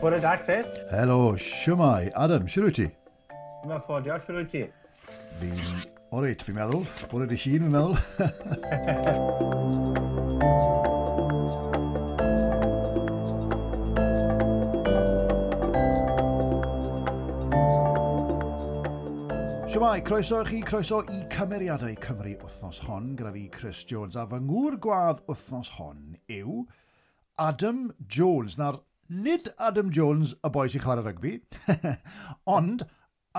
Bore da, Chris. Helo, siwmai. Adam, siwr wyt ti? Mae'n ffodio, siwr wyt ti? Fi'n oreit, fi'n meddwl. Bore dy hun, fi'n meddwl. Shmai, croeso chi, croeso i cymeriadau Cymru wythnos hon, gyda fi Chris Jones, a fy ngŵr gwadd wythnos hon yw Adam Jones. Nawr, nid Adam Jones y boi sy'n chwarae rygbi, ond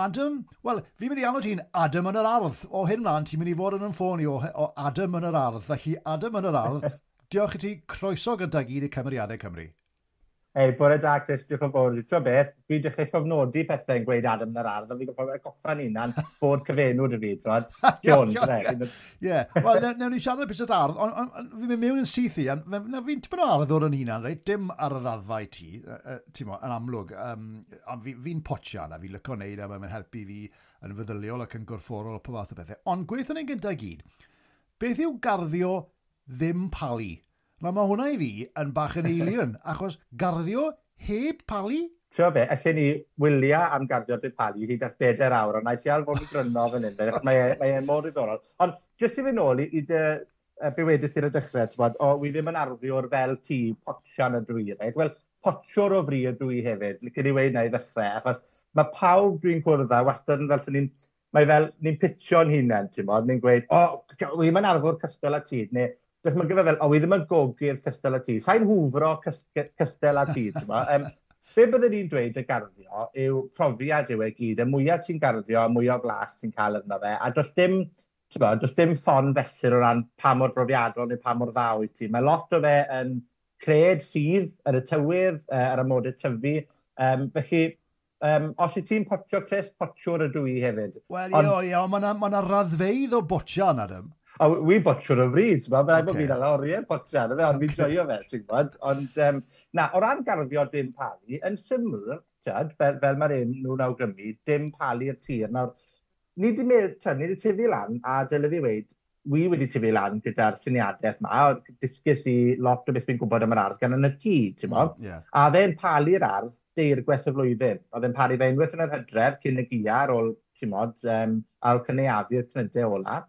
Adam, wel, fi'n mynd i anod ti'n Adam yn yr ardd. O hyn mlaen, ti'n mynd i fod yn yn ffôn i o, o Adam yn yr ardd. Felly Adam yn yr ardd, diolch i ti croeso gyda gyd i cymeriadau Cymru. Ei, bore da, Chris, diolch yn fawr. Ti'n beth, fi dechrau cofnodi pethau yn gweud Adam yn yr ardd, a fi'n goffa goffa'n unan bod cyfenw dy fi, ti'n Jones, Ie, wel, newn ni siarad y bus ardd, ond fi'n mynd mewn yn syth i, na fi'n tipyn o ardd o'r yn hunan, reit, dim ar yr arddau ti, ti'n mo, yn amlwg, ond fi'n potio yna, fi'n lyco wneud, e, a mae'n helpu fi yn feddyliol ac yn gorfforol o pob fath o bethau. Ond gweithio'n ein gyda gyd, beth yw garddio ddim palu? Na mae hwnna i fi yn bach yn alien, achos garddio heb palu Tio be, allan ni wylio am garddio dy palu hyd at bedair awr, ond na i ti ar fod yn gryno fan hyn, felly e, mae e'n mor ddiddorol. Ond jyst i fi nôl i, i dy be wedys i'r y dechrau, bod, o, wi ddim yn arddiwr fel ti, potsian y drwy, right? Wel, potsiwr o fri y drwy hefyd, lycyn i weid na i ddechrau, achos mae pawb dwi'n cwrdd â, wastad yn fel sy'n ni'n, mae fel, ni'n pitio'n hunain, ti'n bod, ni'n gweud, o, wi ddim yn arddwr cystal a tyd, neu, Dwi'n meddwl fel, o, i ddim yn gogi'r cystel a tŷ. Sa'n hwfro cystel a tŷ, ti'n um, Be byddwn ni'n dweud y garddio yw profiad yw e gyd. Y mwyaf ti'n garddio, y mwyaf glas ti'n cael yfna fe. A does dim, bo, does dim ffon fesur o ran pa mor brofiadol neu pa mor ddaw i ti. Mae lot o fe yn cred ffydd ar y tywydd, uh, ar y modau tyfu. Um, felly, Um, os i ti'n potio Chris, potiwr y dwi hefyd. Wel, ie, ie, ond mae yna ma raddfeidd o botio yn Adam. A wi botio'r o fryd, mae'n okay. bod fi'n oriau botio arno fe, ond fi'n joio fe, ti'n gwybod. Ond, um, na, o ran garddio dim palu, yn syml, tiad, fel, fel mae'r un nhw'n awgrymu, dim palu'r tir. Nawr, ni wedi meddwl, tiad, ni wedi tyfu lan, a dyle fi weid, wi wedi tyfu lan gyda'r syniadaeth yma, a disgus i lot o beth fi'n gwybod am yr ardd gan yn y ci, ti'n mo? Yeah. A dde'n palu'r ardd deir gwaith y flwyddyn. A dde'n palu fe unwaith yn yr hydref cyn y gia ar ôl, ti'n mo, um, ar ôl cnydau ola.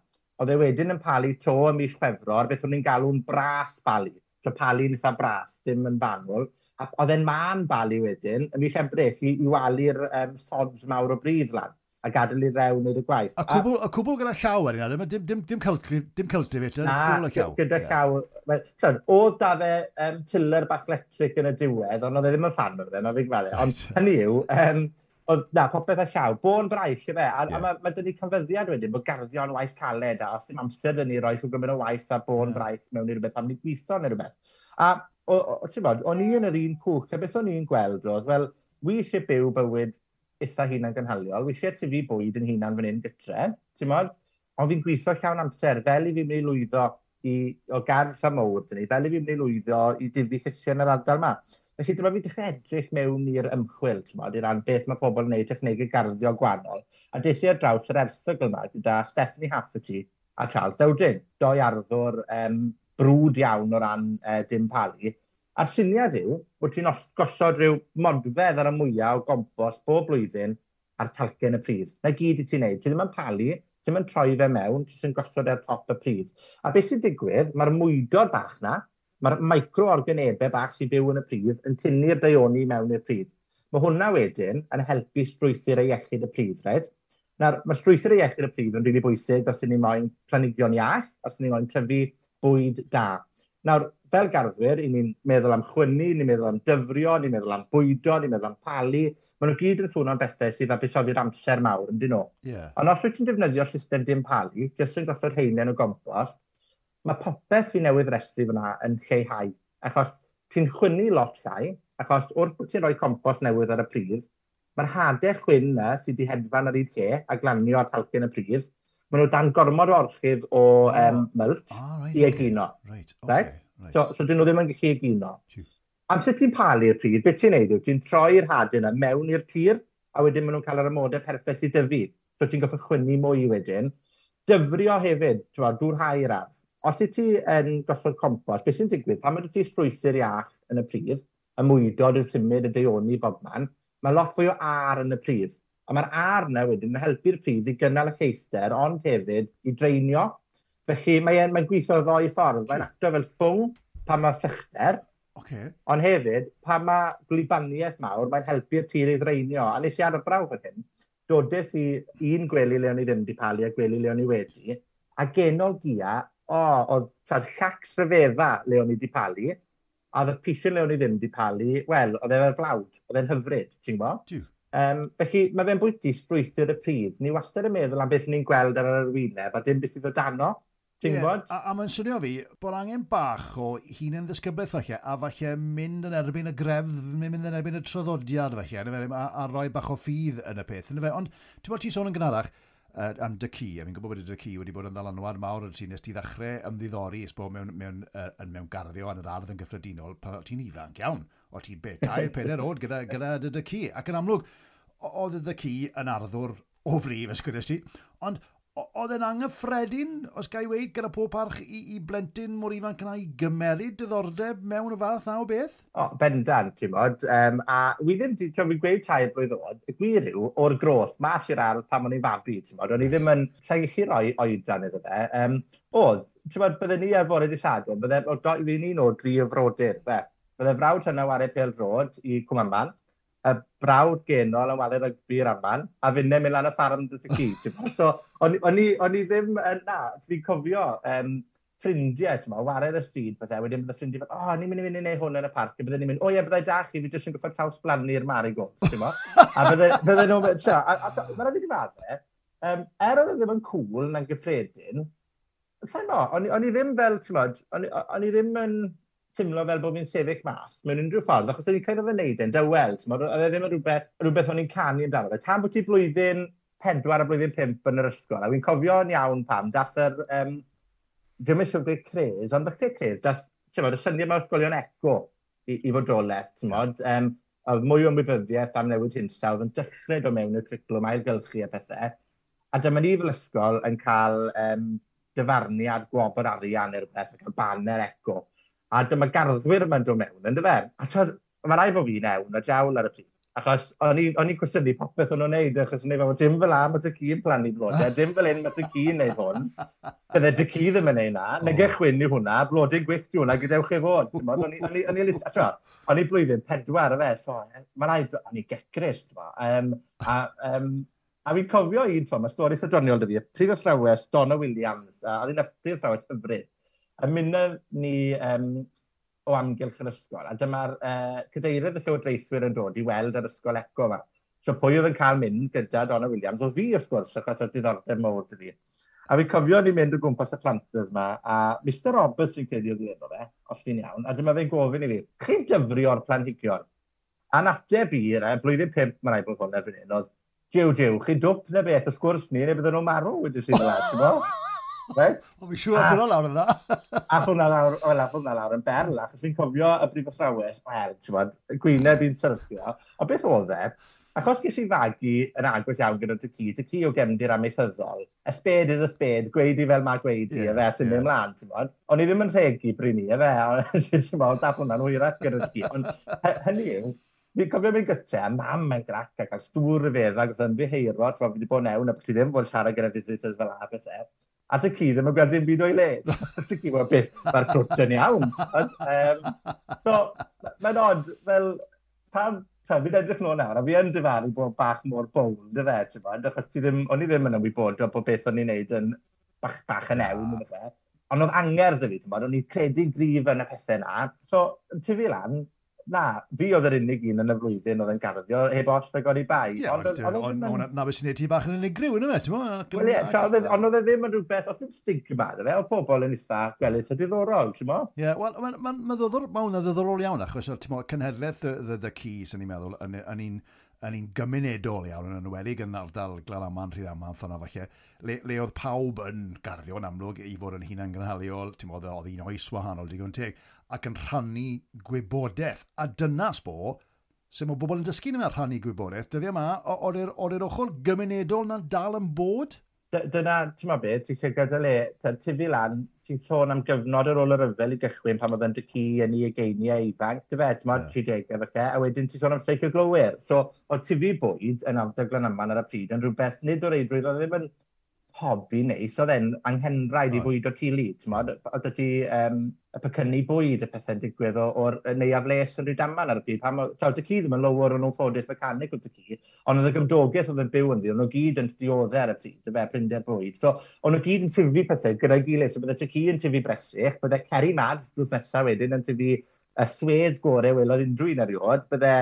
Oedd e wedyn yn palu to ym mis Chwefror, beth o'n i'n galw'n bras bali. So palu'n eitha bras, dim yn fanwl. A oedd e'n man bali wedyn, ym mis Ebrill, i, i walu'r um, sods mawr o bryd lan a gadael i rewn i'r gwaith. A cwbl, a, a cwbl gyda llaw ar yna, dim, dim, dim, cultiv, dim cultivator, na, cwbl llaw. gyda yeah. llaw. So, oedd da fe um, tiller bach electric yn y diwedd, ond oedd e ddim yn fan o'r dden, oedd e'n gweld. E. Ond hynny yw, um, oedd, na, popeth e, a llaw, bo'n braich i fe, a, yeah. a mae ma dyn ni cyfyddiad wedyn bod garddio'n waith caled, a os dim amser dyn ni roi trwy gymryd o waith a bo'n yeah. braich mewn i rhywbeth, am ni gweithio neu rhywbeth. A, o, o, ti'n bod, o'n i yn yr un cwch, a beth o'n i'n gweld oedd, wel, wi eisiau byw bywyd eitha hunan gynhaliol, wi eisiau tyfu bwyd yn hunan fan hyn gytre, ti'n bod, ond fi'n gweithio llawn amser, fel i fi'n mynd i lwyddo i, o gardd a mowr fel i fi'n mynd i lwyddo i difu chysiau yn yr ardal yma. Felly, dyma fi dechrau edrych mewn i'r ymchwil, t'mod, i ran beth mae pobl yn gwneud technegau garddio gwahanol, a des i ar draws yr erthygl yma gyda Stephanie Hafferty a Charles Dowding, doi arddwr um, brwd iawn o ran uh, dim palu. A'r syniad yw bod ti'n gosod rhyw modfedd ar y mwyaf o gompos bob blwyddyn ar talcen y pridd. Na gyd i ti'n neud. Ti ddim yn palu, ti ddim yn troi fe mewn, ti ddim yn gosod e ar top y pridd. A beth sy'n digwydd, mae'r mwydod bach na, mae'r microorganebau bach sy'n byw yn y pridd yn tynnu'r daioni mewn i'r pridd. Mae hwnna wedyn yn helpu strwythur ei iechyd y pridd reit. Nawr, mae strwythur ei iechyd y pridd yn rili bwysig os ydym ni'n moyn planhigion iach, os ydym ni'n moyn tyfu bwyd da. Nawr, fel garddwyr, 'yn ni'n meddwl am chwynnu, ni'n meddwl am dyfrio, ni'n meddwl am bwydo, ni'n meddwl am palu. Ma' nhw gyd yn sôn am bethe sydd â busoddi'r amser mawr, yndyn nhw? Yeah. Ond os wyt ti'n defnyddio system dim palu, jyst yn gosod heinen o gompost, mae popeth fi newydd restru fyna yn lleihau. Achos ti'n chwynnu lot llai, achos wrth bod ti'n rhoi compost newydd ar y pridd, mae'r hadau chwyn yna sydd wedi hedfan ar un lle a glanio ar talcyn y pridd, maen nhw dan gormod o orchydd o ah. oh. um, mylt oh, ah, right, i egino. Okay. Right, okay, right? Right. So, so dyn nhw ddim yn gallu egino. Am sut ti'n palu'r pridd, beth ti'n neud yw, ti'n troi'r hadau yna mewn i'r tir, a wedyn maen nhw'n cael yr amodau perffaith i dyfu. So ti'n goffa chwynnu mwy wedyn. Dyfrio hefyd, ti'n dŵrhau'r ardd Os yt ti yn gosod compost, beth sy'n digwydd, pan mae ti strwythur iach yn y pridd, y mwydod y symud y deuoni bobman, mae lot fwy o a'r yn y pridd, a mae'r a'r yna wedyn yn helpu'r pridd i gynnal y lleithder, ond hefyd i dreinio. Felly, mae e'n mae'n gwitho o ddoi ffordd. Mae'n acto fel sbwng pan mae'r sychder, Okay. Ond hefyd, pan mae glibaniaeth mawr, mae'n helpu'r tir i ddreinio. A nes i ar y arbrawf fan hyn, dodes i un gwely le o'n i ddim wedi palu a gwely le o'n i wedi, a genol gia o, oedd tad llacs rhyfedda le o'n i wedi palu, a oedd y pisyn le o'n i ddim wedi palu, wel, oedd e'r blawd, oedd e'n hyfryd, ti'n gwybod? Um, felly mae fe'n bwyty strwythyr y pryd. Ni wastad yn meddwl am beth ni'n gweld ar yr arwyneb a dim beth sydd o dano. Ti'n yeah. bod? A, a mae'n swnio fi bod angen bach o hun yn ddisgyblaeth falle, a falle mynd yn erbyn y grefdd, mynd yn erbyn y troddodiad falle, a, a roi bach o ffydd yn y peth. Ond ti'n bod ti'n sôn yn gynharach, uh, am dy cu, a fi'n gwybod bod y dy cu wedi bod yn ddalanwad mawr yn ti nes ti ddechrau ymddiddori ysbo mewn, mewn, uh, mewn garddio yn yr ardd yn gyffredinol pan ti'n ifanc iawn. O ti'n be, tair, peder oed gyda, gyda dy dy cu. Ac yn amlwg, oedd y dy cu yn arddwr o frif ysgwyd ti, ond oedd e'n anghyffredin, os ga'i weid, gyda pob parch i, i blentyn mor ifanc yna i gymeryd diddordeb mewn y fath na o beth? O, bendant, ti'n bod. Um, a wi ddim, ti'n fi gweud tair blwydd oed, y gwir yw, o'r groth, mas i'r ardd pan o'n i'n fabi, ti'n bod. O'n i ddim yn llai i roi oedan iddo fe. Um, oedd, ti'n bod, bydden ni ar fore efo'r edisadwn, bydden ni'n un o dri o frodyr, fe. Bydde frawd hynna o Arepel Road i Cwmaman, y brawd genol yn wale rygbi i'r raman, a finne mynd lan y ffarm dy ti. so, o'n, on i, on i ddim yna, fi'n cofio um, ffrindiau, ti'n meddwl, wared y stryd, bydde, wedyn bydde ffrindiau, o, oh, ni'n mynd i fynd i neud hwn yn y parc, a bydde ni'n mynd, o ie, byddai da chi, fi jyst yn goffod caws blannu'r marigo, ti'n meddwl, a bydde, bydde nhw'n mynd, a, a, a mae'n rhaid i fadde, um, er oedd e ddim yn cool na'n gyffredin, sa'n mo, o'n i ddim fel, ti'n meddwl, o'n i ddim yn, timlo fel bod fi'n sefyll mas mewn unrhyw ffordd, achos o'n i'n cael ei wneud yn dywel, e, oedd e ddim yn rhywbeth, rhywbeth o'n i'n canu amdano fe. Tan bod ti blwyddyn pedwar a blwyddyn pimp yn yr ysgol, a fi'n cofio'n iawn pam, dath yr, um, ddim yn siŵr beth cres, ond beth cres, dath, ti'n modd, y syniad mae ysgolion eco i, i fodolaeth, ti'n modd, um, oedd mwy o ymwybyddiaeth am newid hinsawdd yn dechrau do mewn i'r criclwm ailgylchu a pethau. A dyma ni fel ysgol yn cael um, dyfarniad gwobr arian i'r beth, yn cael banner eco a dyma garddwyr yma'n dod mewn, ynddo fe? A twyd, mae rai bod fi newn a jawl ar y pryd. Achos o'n i'n cwestiynu popeth o'n nhw'n neud, achos o'n i'n meddwl, dim fel a mae Dyci yn plannu blodau, dim fel un mae dy cu yn neud hwn. Bydde dy cu ddim yn neud na, oh. nag echwyn i hwnna, blodau'n gwyllt i hwnna, gydewch chi fod. O'n i'n blwyddyn pedwar y fe, so e, mae'n rhaid, o'n i'n gecris. Um, a um, a fi'n cofio un ffordd, mae stori sydoniol dy fi, prif athrawes Donna Williams, a oedd un prif athrawes hyfryd ymuno ni um, o amgylch yr ysgol, a dyma'r uh, cadeirydd y llywodraethwyr yn dod i weld yr ysgol eco yma. So pwy oedd yn cael mynd gyda Donna Williams? O fi, wrth gwrs, achos o diddordeb mowr dy fi. A fi cofio ni mynd o gwmpas y planters yma, a Mr Roberts sy'n credu o ddweud o fe, os fi'n iawn, a dyma fe'n gofyn i fi, chi'n dyfrio'r planhigion? A nateb i, e, blwyddyn 5 mae'n rhaid bod hwn erbyn hyn, oedd, jiw, jiw, chi'n dwp neu beth, wrth gwrs ni, neu bydden nhw'n marw, wedi sy'n fel Right? O, fi siŵr ath hwnna lawr yn dda. A hwnna lawr, o, ath hwnna lawr yn berl, achos fi'n cofio y brif athrawes, wel, ti'n bod, gwyneb i'n syrthio. A beth oedd e? Achos ges i fagu yn agos iawn gyda dy ci, dy ci o gefndir amaethyddol, y sped is y sped, gweidi fel mae gweidi, i, yeah, fe, sy'n mynd yeah. mlaen, ti'n bod. O'n i ddim yn rhegu brin i, efe, ti'n bod, dap hwnna'n hwyrach gyda dy ci. Ond hynny yw, fi'n cofio mynd gytre, a mam yn grac a cael stŵr y fe, ac oedd yn fi heiro, so fi wedi bod newn, a bod ti ddim fod siarad gyda visitors fel a bethau a dy cu ddim yn gweld dim byd o'i le. dy cu wel beth, mae'r crwt yn iawn. Ond, um, so, mae'n odd, fel, pam, ta, fi'n edrych nôl nawr, a fi yn dyfaru bod bach mor bold dy fe, ti'n bod, achos ti ddim, o'n i ddim yn ymwybodol bod beth o'n i'n neud yn bach, bach yn ewn, yn fe. Ond oedd angerdd y fi, ti'n bod, o'n i'n credu grif yn y pethau na. So, ti fi lan, na, fi oedd yr unig un yn y flwyddyn oedd yn garddio heb orllagor i bai. Ie, ond na beth sy'n neud ti bach yn unigryw yn yma, ti'n mwyn? Wel ie, e- ond oedd e ddim yn rhywbeth, oedd ddim stigma dy fe, oedd pobl yn eitha gwelys a diddorol, ti'n mwyn? Ie, wel, mae'n ma, ma, ma ddiddorol iawn, achos ti'n mwyn, cynhedlaeth The Keys, yn i'n meddwl, yn un yn un gymunedol iawn yn enwedig yn ardal Glaraman, Rhyraman, ffynna falle, le, le oedd pawb yn garddio yn amlwg i fod yn hunan gynhaliol, ti'n modd oedd un oes wahanol digon teg, ac yn rhannu gwybodaeth. A dyna sbo, sef mae bobl yn dysgu ni rhannu gwybodaeth, dyddiau yma, o'r ochr gymunedol na'n dal yn bod? Dyna, ti'n ma beth, ti'n cael gyda le, ti'n fi lan, ti'n sôn am gyfnod ar ôl yr yfel i gychwyn pan oedd yn dy cu yn ei egeiniau ifanc, dy fe, ti'n ma, 30 efallai, a wedyn ti'n sôn am seicl y. So, o tyfu bwyd yn ardal yma ar y pryd yn rhywbeth, nid o'r eidrwydd, oedd ddim yn hobi neis, oedd e'n anghenraid i fwyd o tili, ti'n oedd ydi um, y pecynnu bwyd y pethau'n digwydd o'r neuaf les yn rhyw daman ar y byd. Pam, tawd dy ci ddim yn lower o'n nhw'n ffodus mechanic o'r dy ci, ond oedd y gymdogaeth oedd yn byw yn ddi, ond nhw gyd yn dioddau ar y pryd, y fe, prinder bwyd. So, ond nhw gyd yn tyfu pethau gyda'i gilydd, so bydde dy ci yn tyfu bresych, bydde Ceri Mads drws nesaf wedyn yn tyfu y sweds gorau welodd unrhyw un eriod, bydde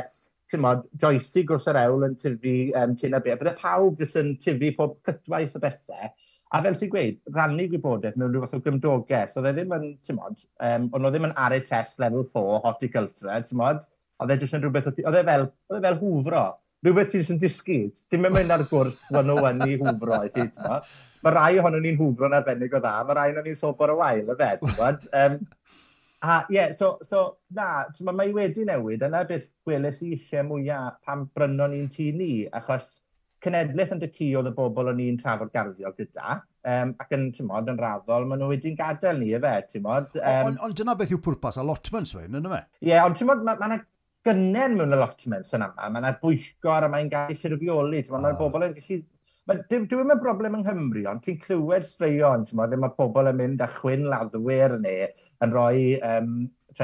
mod, joesi gwrs yr ewl yn tyfu um, cyn y be. Bydde pawb jyst yn tyfu pob cytwaith o bethau. A fel ti'n gweud, rannu gwybodaeth mewn rhywbeth o gymdogaeth. Oedd e ddim yn, ti'n mod, um, ond oedd e ddim yn RHS level 4, horticulture, ti'n mod, oedd e jyst yn rhywbeth, oedd e fel, oedd e fel hwfro. Rhywbeth ti'n yn dysgu. Ti'n mynd mynd ar gwrs 101 i hwfro, i ti, ti'n mod. Mae rai ohono ni'n hwfro'n arbennig o dda, mae rai ohono ni'n sobor o wael, y fe, ti'n mod. Um, A ie, yeah, so, so na, ma, mae wedi newid, yna beth gweles i eisiau mwyaf pam bryno ni'n tŷ ni, achos cenedlaeth yn dy cu oedd y bobl o'n i'n trafod garddio gyda, um, ac yn, ti'n modd, yn raddol, maen nhw wedi'n gadael ni, efe, ti'n modd. Um, ond on, dyna beth yw pwrpas allotments, wein, yna fe? Ie, yeah, ond ti'n modd, mae yna ma, gynnen mewn allotments yn yma, mae yna bwyllgor a mae'n gallu sirfioli, ti'n modd, mae'r bobl yn gallu Dwi'n dwi yn broblem yng Nghymru, ond ti'n clywed straeon, ti'n modd, mae pobl yn mynd â chwyn laddwyr neu yn rhoi um,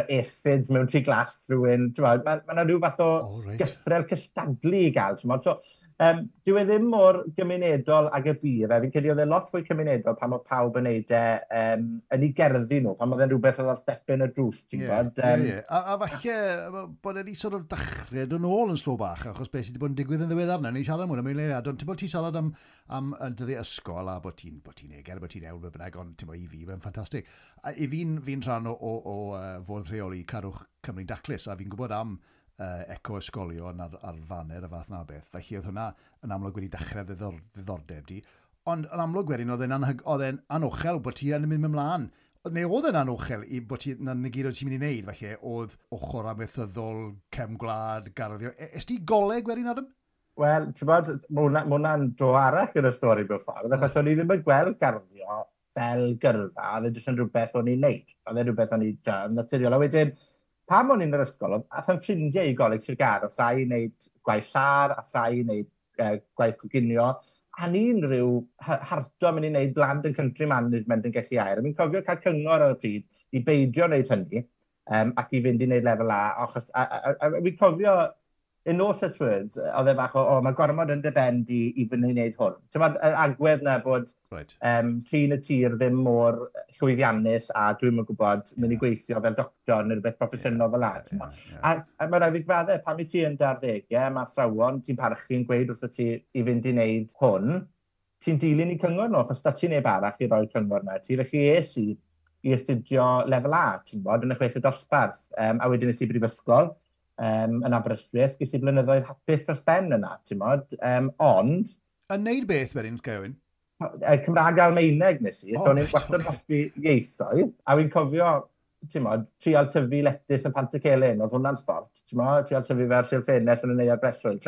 effids mewn tri glas rhywun. Mae yna ma rhyw fath o oh, right. gyffrel cystadlu i gael. Ti'n modd, so um, dyw e ddim mor gymunedol ag y byr. E. Fi'n credu oedd e lot fwy cymunedol pan oedd pawb yn neud e um, yn ei gerddi nhw, pan oedd e'n rhywbeth oedd stepyn y drws, ti'n yeah, gwybod? Um, yeah, yeah. A, a falle bod e'n sort of dachrau yn ôl yn slo bach, achos beth sydd wedi bod yn digwydd yn ddiwedd arna, ni siarad am hwnna, mae'n leiriad, ond ti'n bod ti'n siarad am, am yn dyddi ysgol a bod ti'n bod ti'n eger, bod ti'n ewl, bod bynnag, ond ti'n bod i fi, mae'n ffantastig. A i fi'n fi rhan o, o, o uh, fod rheoli Carwch Cymru Daclus, a fi'n gwybod am uh, eco ysgolion ar, ar faner y fath na beth. Felly oedd hwnna yn amlwg wedi dechrau ddiddor, ddiddordeb di. Ond yn amlwg wedyn oedd e'n anochel bod ti yn mynd ymlaen. Neu oedd e'n anochel i bod ti, na gyd oedd ti'n mynd i wneud, felly oedd ochr amethyddol, cem gwlad, garddio. E-, Ys ti goleg wedyn, Adam? Wel, ti'n bod, mae hwnna'n dro arall y stori mewn ffordd, achos o'n i ddim yn gweld garddio fel gyrfa, oedd e jyst yn rhywbeth o'n i'n neud. Oedd e rhywbeth o'n i'n naturiol. A wedyn, pam o'n i'n yr ysgol, ath yn ffrindiau i goleg Sirgar, a thai i wneud gwaith sar, a thai i wneud uh, gwaith coginio, a ni'n rhyw harto mynd i wneud land and country management yn gallu air. Mi'n cofio cael cyngor ar y pryd i beidio wneud hynny, um, ac i fynd i wneud lefel A, achos, a, a, a, a, a, a, a, a, a, a, in no such words, oedd e fach o, o, mae gormod yn debend i, i fynd i wneud hwn. Ti'n ma'r agwedd na bod right. um, trin y tir ddim mor llwyddiannus a dwi'n yn gwybod yeah. mynd i gweithio fel doctor neu rhywbeth proffesiynol fel ad. yeah, yeah, yeah. A, a mae rhaid i graddau, pam i ti yn darddegau, mae athrawon, ti'n parchu'n gweud wrth ti i fynd i wneud hwn, ti'n dilyn i cyngor nhw, achos da ti'n neb arall i roi cyngor na ti, felly es i i astudio lefel A, ti'n bod, yn y chwech y dosbarth, um, a wedyn nes i brifysgol, um, yn Aberystwyth, gysi blynyddoedd hapus dros ben yna, ti'n modd. Um, ond... Yn neud beth wedyn, Gewyn? Cymraeg Almeineg nes i, oh, so ni'n wastad hoffi ieithoedd, a wy'n cofio, ti'n modd, trial tyfu letys yn Pantacelyn, oedd hwnna'n sport, ti'n modd, trial tyfu fer sy'n ffenest yn y neuad breswyl,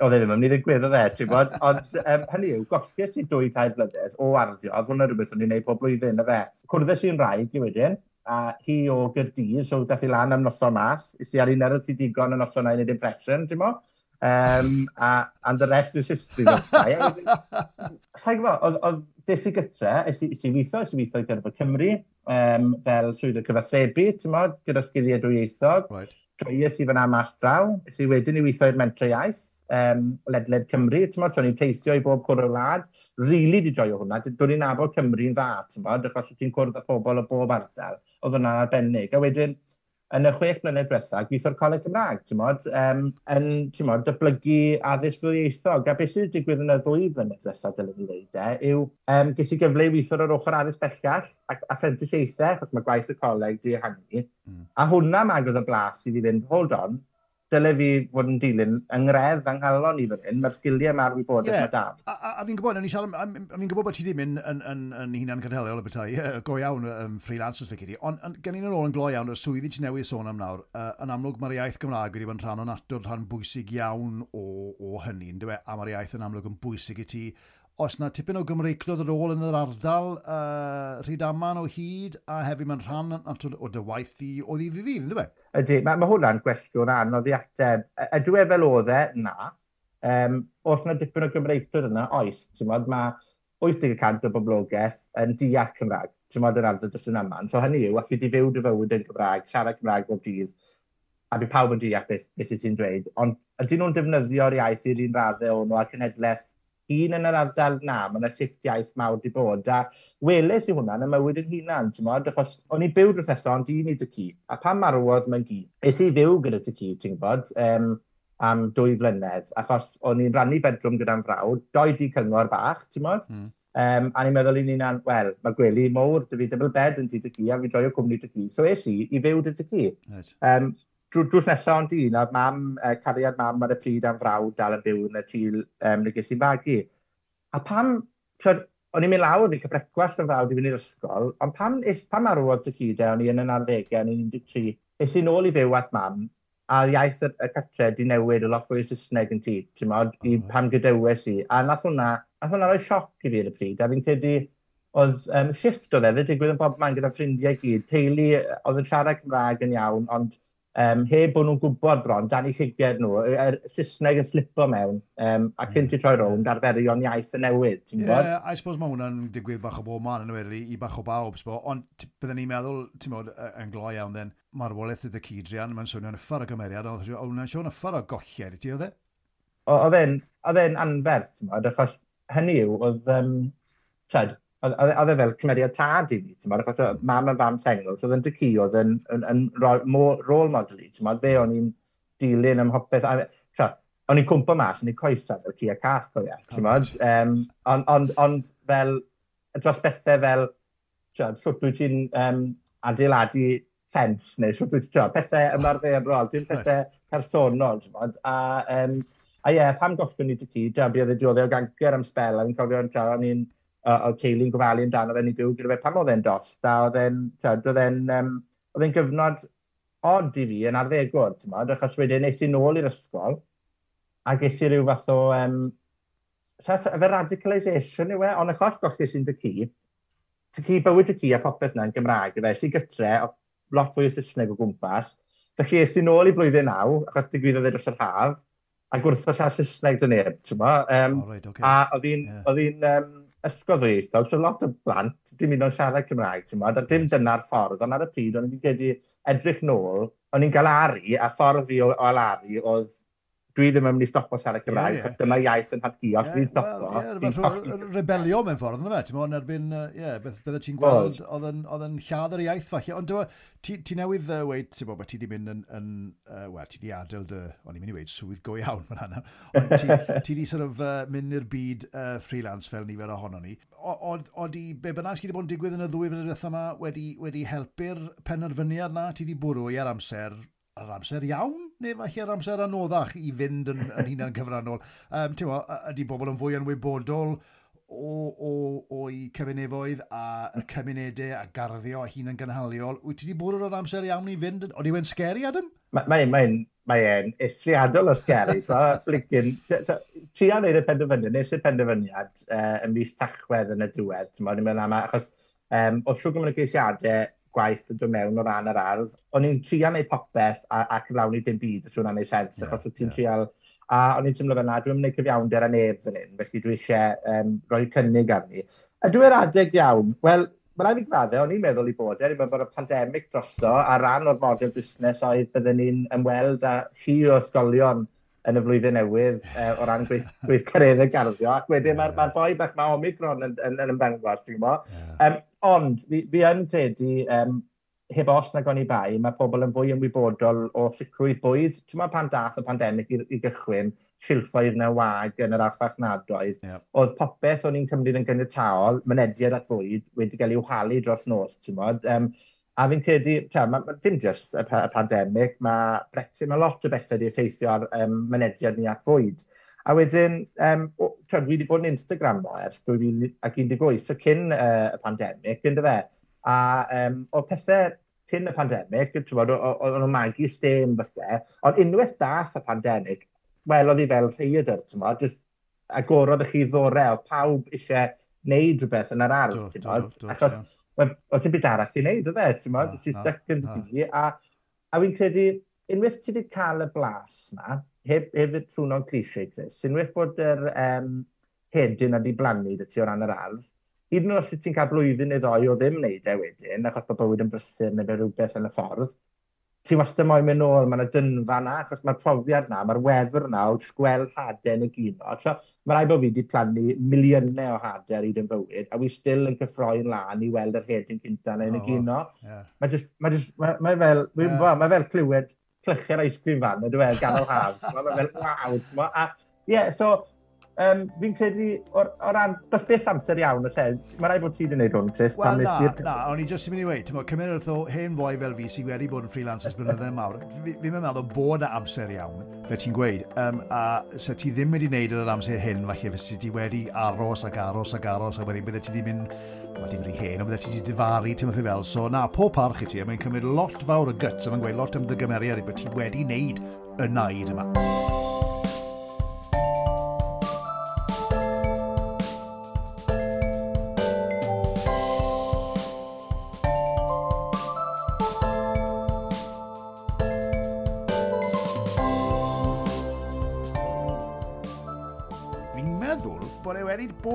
oedd e ddim yn mynd i ddigwydd o dde, ti'n modd, Ond um, hynny yw, gollus i dwy tair blynedd o arddio, oedd hwnna rhywbeth o'n i'n neud pob blwyddyn y fe. Cwrddus i'n rhaid i wedyn, a hi o Gyrdydd, so dath i lan am noson mas. Is i ar un erod sydd digon yn noson na i wneud impression, ti'n mo? Um, a, and the rest is history. Sa'n gwybod, oedd des i gytre, is i weithio, is i weithio gyda Cymru, um, fel swydd y cyfathrebu, ti'n mo, gyda sgiliau dwyieithog. Right. Joes i fyna mas draw, is i wedyn i weithio i'r mentre iaith, um, ledled Cymru, ti'n mo, so ni'n teithio i bob cwrdd y wlad. Rili really di joio hwnna, dwi'n ni'n abod Cymru'n dda, ti'n mo, achos ti'n cwrdd â pobl o bob ardal oedd hwnna'n arbennig. A wedyn, yn y chwech mlynedd diwethaf, gweithio'r Coleg Cymraeg, ti'n modd, um, yn, ti'n modd, dyblygu addysg ddwyieithog. A beth sydd wedi digwydd yn y ddwy flynedd diwethaf, dylwn i ddeud, e, yw um, ges i gyfle i weithio'r yr ochr addysg bellach ac apprenticeaethau, achos mae gwaith y coleg di ehangu. Mm. A hwnna mae'n gwybod y blas i fi fynd, hold on, dyle fi fod yn dilyn yngredd anghalon i fan hyn, mae'r sgiliau mae'r wybodaeth yeah. mae da. A, a, a fi'n gwybod, a, a fi'n gwybod bod ti ddim yn, yn, yn, yn hunan cynhaliol y bethau, go iawn um, freelancers dy gyd i, ond on, gen i'n ôl yn glo iawn, y swyddi i ti newydd sôn am nawr, uh, yn amlwg mae'r iaith Gymraeg wedi bod yn rhan o natwr rhan bwysig iawn o, o hynny, e? a mae'r iaith yn amlwg yn bwysig i ti os na tipyn o Gymreiclod ar ôl yn yr ardal uh, rhyd aman o hyd a hefyd mae'n rhan o dy waith i o ddydd i ddydd, ynddo fe? Ydy, mae, ma hwnna'n gwestiwn anodd i ateb. Ydw e fel oedd e? Na. Um, os na dipyn o Gymreiclod yna? Oes. Mod, mae 80% o boblogaeth yn deall Cymraeg. Ti'n modd yn ardal dros yn aman. So hynny yw, ac i di fyw dy fywyd yn Cymraeg, siarad Cymraeg bob dydd, a bydd pawb yn deall beth, beth ti'n dweud. Ond ydyn nhw'n defnyddio'r iaith i'r un raddau e o'n nhw a'r cenedlaeth un yn yr ardal na, mae yna shift iaith mawr di bod, a weles i hwnna yn y mywyd yn hunan, ti'n modd, achos o'n i byw drwy eto, ond un i dy cu, a pan marwodd mae'n gi, es i fyw gyda dy cu, ti'n bod, um, am dwy flynedd, achos o'n i'n rannu bedrwm gyda'n frawd, doi di cyngor bach, ti'n modd? Mm. Um, a ni'n meddwl i ni'n an, wel, mae gwely mowr, dy fi double bed yn tyd y cu, a fi droi o cwmni dy cu. So es i i fyw dy dy cu. Right. Um, drw, drws nesaf ond un, a mam, uh, cariad mam ar y pryd am frawd dal yn byw yn y tîl um, na ges i'n fagu. A pam, twyd, o'n i'n mynd lawr i cyfrecwast yn frawd i fynd i'r ysgol, ond pam, is, pam arwodd y e, gyda, o'n i yn yn arddegau, o'n i'n 13, is i nôl i fyw at mam, a'r iaith y catre di newid y lot fwy o Saesneg yn ti, ti'n modd, i pam gydywes i. A nath hwnna, nath hwnna roi sioc i fi ar y pryd, a fi'n credu oedd um, shift o lefyd, digwydd yn bob man gyda ffrindiau gyd, teulu oedd yn siarad Cymraeg yn iawn, ond um, heb bod nhw'n gwybod bron dan i chigiad nhw, y, er, Saesneg yn slipo mewn, um, a cyn ti troi rownd arferion iaith yn newid, ti'n gwybod? Yeah, I suppose mae hwnna'n digwydd bach o bob man yn wedi i bach o bawb, ond byddwn ni'n meddwl, ti'n bod, yn gloi iawn then, mae'r wolaeth y Cydrian, mae'n swnio'n yffar o gymeriad, ond hwnna'n swnio'n yffar o golled, ti oedd e? Oedd e'n anferth, ti'n bod, achos hynny yw, oedd, um, tred, oedd e fel cymeriad tad i fi, ti'n bod, achos o mam a fam sengl, so oedd yn dycu, oedd yn, yn, yn, yn rôl model i, ti'n bod, fe o'n i'n dilyn ym hopeth, a so, o'n i'n cwmpa mas, o'n i'n coesa fel cu a cath, cofia, oh, ti'n bod, um, ond on, on, fel, dros bethau fel, ti'n wyt ti'n um, adeiladu ffens, neu sŵt wyt ti'n, pethau ymarferol, ti'n pethau personol, ti'n bod, a, um, a ie, yeah, pam gollwn i dycu, ti'n bod, bydd y dioddau o gancer am spel, a'n cofio, ti'n o'n i'n, oedd Ceili'n gofalu amdano fe, ni byw gyda fe, pan oedd e'n dost, a oedd e'n, oedd e'n, um, oedd e'n gyfnod od i fi yn arddegwr, ti'n modd, achos wedyn nes i nôl i'r ysgol, a ges i ryw fath o, um, fe radicalisation yw e, ond achos gochi sy'n dy cu, dy cu, bywyd dy cu a popeth na'n yn Gymraeg, fe, sy'n gytre, lot fwy o Saesneg o gwmpas, felly es i nôl i blwyddyn naw, achos digwyddodd e dros yr haf, a gwrthos a Saesneg dyn neb, ti'n mo? Um, oh, right, okay. A oedd hi'n yeah. um, ysgol ysgolddwyieithog, so lot o blant dim hyd o'n siarad Cymraeg, ti'n modd, a dim mm. dyna'r ffordd, ond ar y pryd o'n i'n wedi edrych nôl, o'n i'n galaru, a ffordd fi o, o alaru oedd dwi ddim yn mynd i stopo siarad Cymraeg, yeah, yeah. dyma iaith yn hadgu, os dwi'n stopo. Well, yeah, rebelio mewn ffordd, yna fe, ti'n mwyn erbyn, yeah, beth bydde ti'n gweld, oedd yn lladd yr iaith falle, ond e, ti, ti newydd uh, weid, ti'n bod, ti di mynd yn, yn uh, wel, ti di adael dy, o'n i'n mynd i weid, swydd go iawn fan hynna, ond ti, ti di sort of uh, mynd i'r byd uh, freelance fel nifer ohono ni. Oeddi, be bynnag sydd wedi bod yn digwydd yn y ddwy fydd yma wedi, wedi helpu'r penderfyniad na, ti di bwrw i ar amser, ar amser iawn? neu falle'r amser anoddach i fynd yn, yn hunan cyfrannol. Um, Tewa, ydy bobl yn fwy ymwybodol o, o, o'i cymunefoedd a y cymunedau a garddio a hun yn gynhaliol. Wyt ti wedi bod o'r amser iawn i fynd? Oeddi wedi'n scary, Adam? Mae'n mae, mae e'n eithriadol o scary. So, flicin, ti a wneud y penderfyniad, nes y penderfyniad uh, ym mis tachwedd yn y diwedd. Mae'n meddwl, am, achos um, o oedd yn y geisiadau gwaith yn dod mewn o ran yr ardd. O'n i'n trio neud popeth a, a cyflawni dim byd, os yw'n neud sens, yeah, achos yeah. ti'n yeah. trial... A o'n i'n teimlo fyna, dwi'n mynd i cyfiawnder a neb fan hyn, felly dwi eisiau um, rhoi cynnig arni. A dwi'n adeg iawn? Wel, mae rhaid i gradde, o'n i'n meddwl i bod e, ni'n bod y pandemig droso a ran o'r model busnes oedd byddwn ni'n ymweld â chi o ysgolion yn y flwyddyn newydd uh, o ran gweith, gweith garddio. Ac wedyn mae'r yeah. ma, ma boi bach mae Omicron yn, yn, yn ymddangos, ti'n gwybod. Yeah. Um, Ond, fi, fi yn credu, um, heb os na o'n i bai, mae pobl yn fwy ymwybodol o sicrwydd bwyd. Ti'n meddwl pan dath y pandemig i, i gychwyn, silffoedd na wag yn yr archfarchnadoedd, yep. oedd popeth o'n i'n cymryd yn gynnytaol, mynediad at fwyd, wedi cael ei whalu dros nos, ti'n meddwl. Um, a fi'n credu, ta, ma, ma, dim jyst y, y pandemig, mae Brexit, mae lot o bethau wedi effeithio ar um, mynediad ni at fwyd. A wedyn, um, o, twyd, fi wedi bod yn Instagram mo ers 2018, so cyn uh, y pandemig, fynd fe. A um, o pethau cyn y pandemig, oedd nhw'n magu stem falle, ond unwaith dath y pandemig, wel, oedd hi fel rhaidr, ti'n modd, agorodd y chi ddore, o pawb eisiau wneud rhywbeth yn yr ardd, ti'n modd, achos oedd ti'n byd arall i wneud, oedd e, ti'n modd, ti'n stuck yn dy, a, a, a, credu, unwaith ti wedi cael y blas na, a, heb, hefyd trwno'n cliché, Chris, unwaith bod yr um, hedyn a di blannu dy ti o ran yr ardd, hyd yn oed os ti'n cael blwyddyn neu ddoi o ddim wneud e wedyn, achos bod bywyd yn brysur neu rhywbeth yn y ffordd, ti wastad moyn mynd nôl, mae'n y dynfa na, achos mae'r profiad na, mae'r wefr na, o gweld hadau yn y gino. So, mae rai bod fi wedi plannu miliynau o hadau ar hyd yn fywyd, a wi still yn cyffroi'n lan i weld yr hedyn cynta na yn y gino. Oh, yeah. Mae just, mae just, mae ma fel, yeah. ma fel clywed clychu'r ice cream fan, ydw e, gan yr haf. Mae fel, waw, ti'n A, ie, yeah, so, um, fi'n credu, o, o ran, does beth amser iawn y lle, mae rai bod ti wedi gwneud hwn, Chris. Wel, na, na, o'n i jyst yn mynd i weid, ti'n bod, cymerodd o hen fwy fel fi sydd wedi bod yn freelancers blynydde mawr, fi'n meddwl bod y amser iawn, fe ti'n gweud, um, a se ti ddim wedi gwneud yr amser hyn, falle, fe ti wedi aros ac aros ac aros, a wedyn bydde ti wedi mynd wel dim rhy hen, ond bydde ti wedi difaru ti'n meddwl fel. So na, pob parch i ti, a mae'n cymryd lot fawr o gyts, a mae'n gweud lot am ddygymeriad i beth ti wedi wneud y naid yma.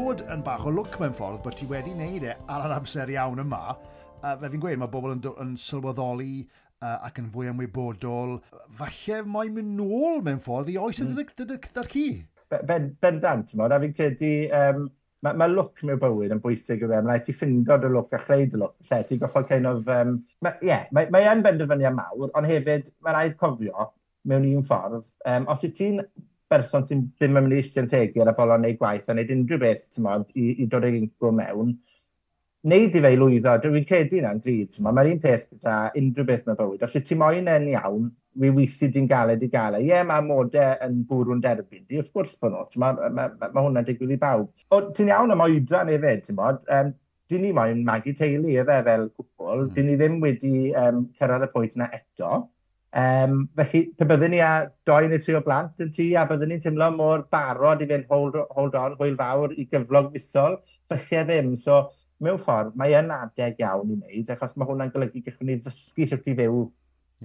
bod yn bach o look mewn ffordd, bod ti wedi wneud e ar yr amser iawn yma, uh, fe fi'n gweud, mae bobl yn, yn sylweddoli uh, ac yn fwy ymwybodol. Falle mae'n mynd nôl mewn ffordd i oes mm. ydy'r ci. Bendant, ben a fi'n credu um, mae ma look mewn bywyd yn bwysig o fe. Mae ti ffindo dy look a chleid y look. Lle ti'n goffod kind of... Um, mae yeah, ma, ma benderfyniad mawr, ond hefyd mae rhaid cofio mewn un ffordd. Um, os i ti'n berson sy'n ddim yn mynd i eistedd yn tegu ar y bolon neu gwaith a wneud unrhyw beth, mod, i, i dod e'r incwm mewn, neud i fe i lwyddo, dwi'n credu na'n grid. Mae'r un peth gyda unrhyw beth mae bywyd. Os y ti moyn yn iawn, wi wisi di'n galed i gael. Ie, yeah, mae modau yn bwrw'n derbyn. Di, wrth gwrs bod nhw. Mae ma, ma, ma, ma hwnna'n digwydd i bawb. O, ti'n iawn am oedran efo, ti'n bod? Um, dyn ni moyn magu teulu efe fel cwpl. Mm. Dyn ni ddim wedi um, cyrraedd y pwynt yna eto. Um, felly, pe byddwn ni â doi neu tri o blant yn tŷ, a byddwn ni'n teimlo mor barod i fynd hold hold on, hwyl fawr i gyflog fusol, felly ddim. So, mewn ffordd, mae yn adeg iawn i wneud, achos mae hwnna'n golygu gallwn ni ddysgu sut i fyw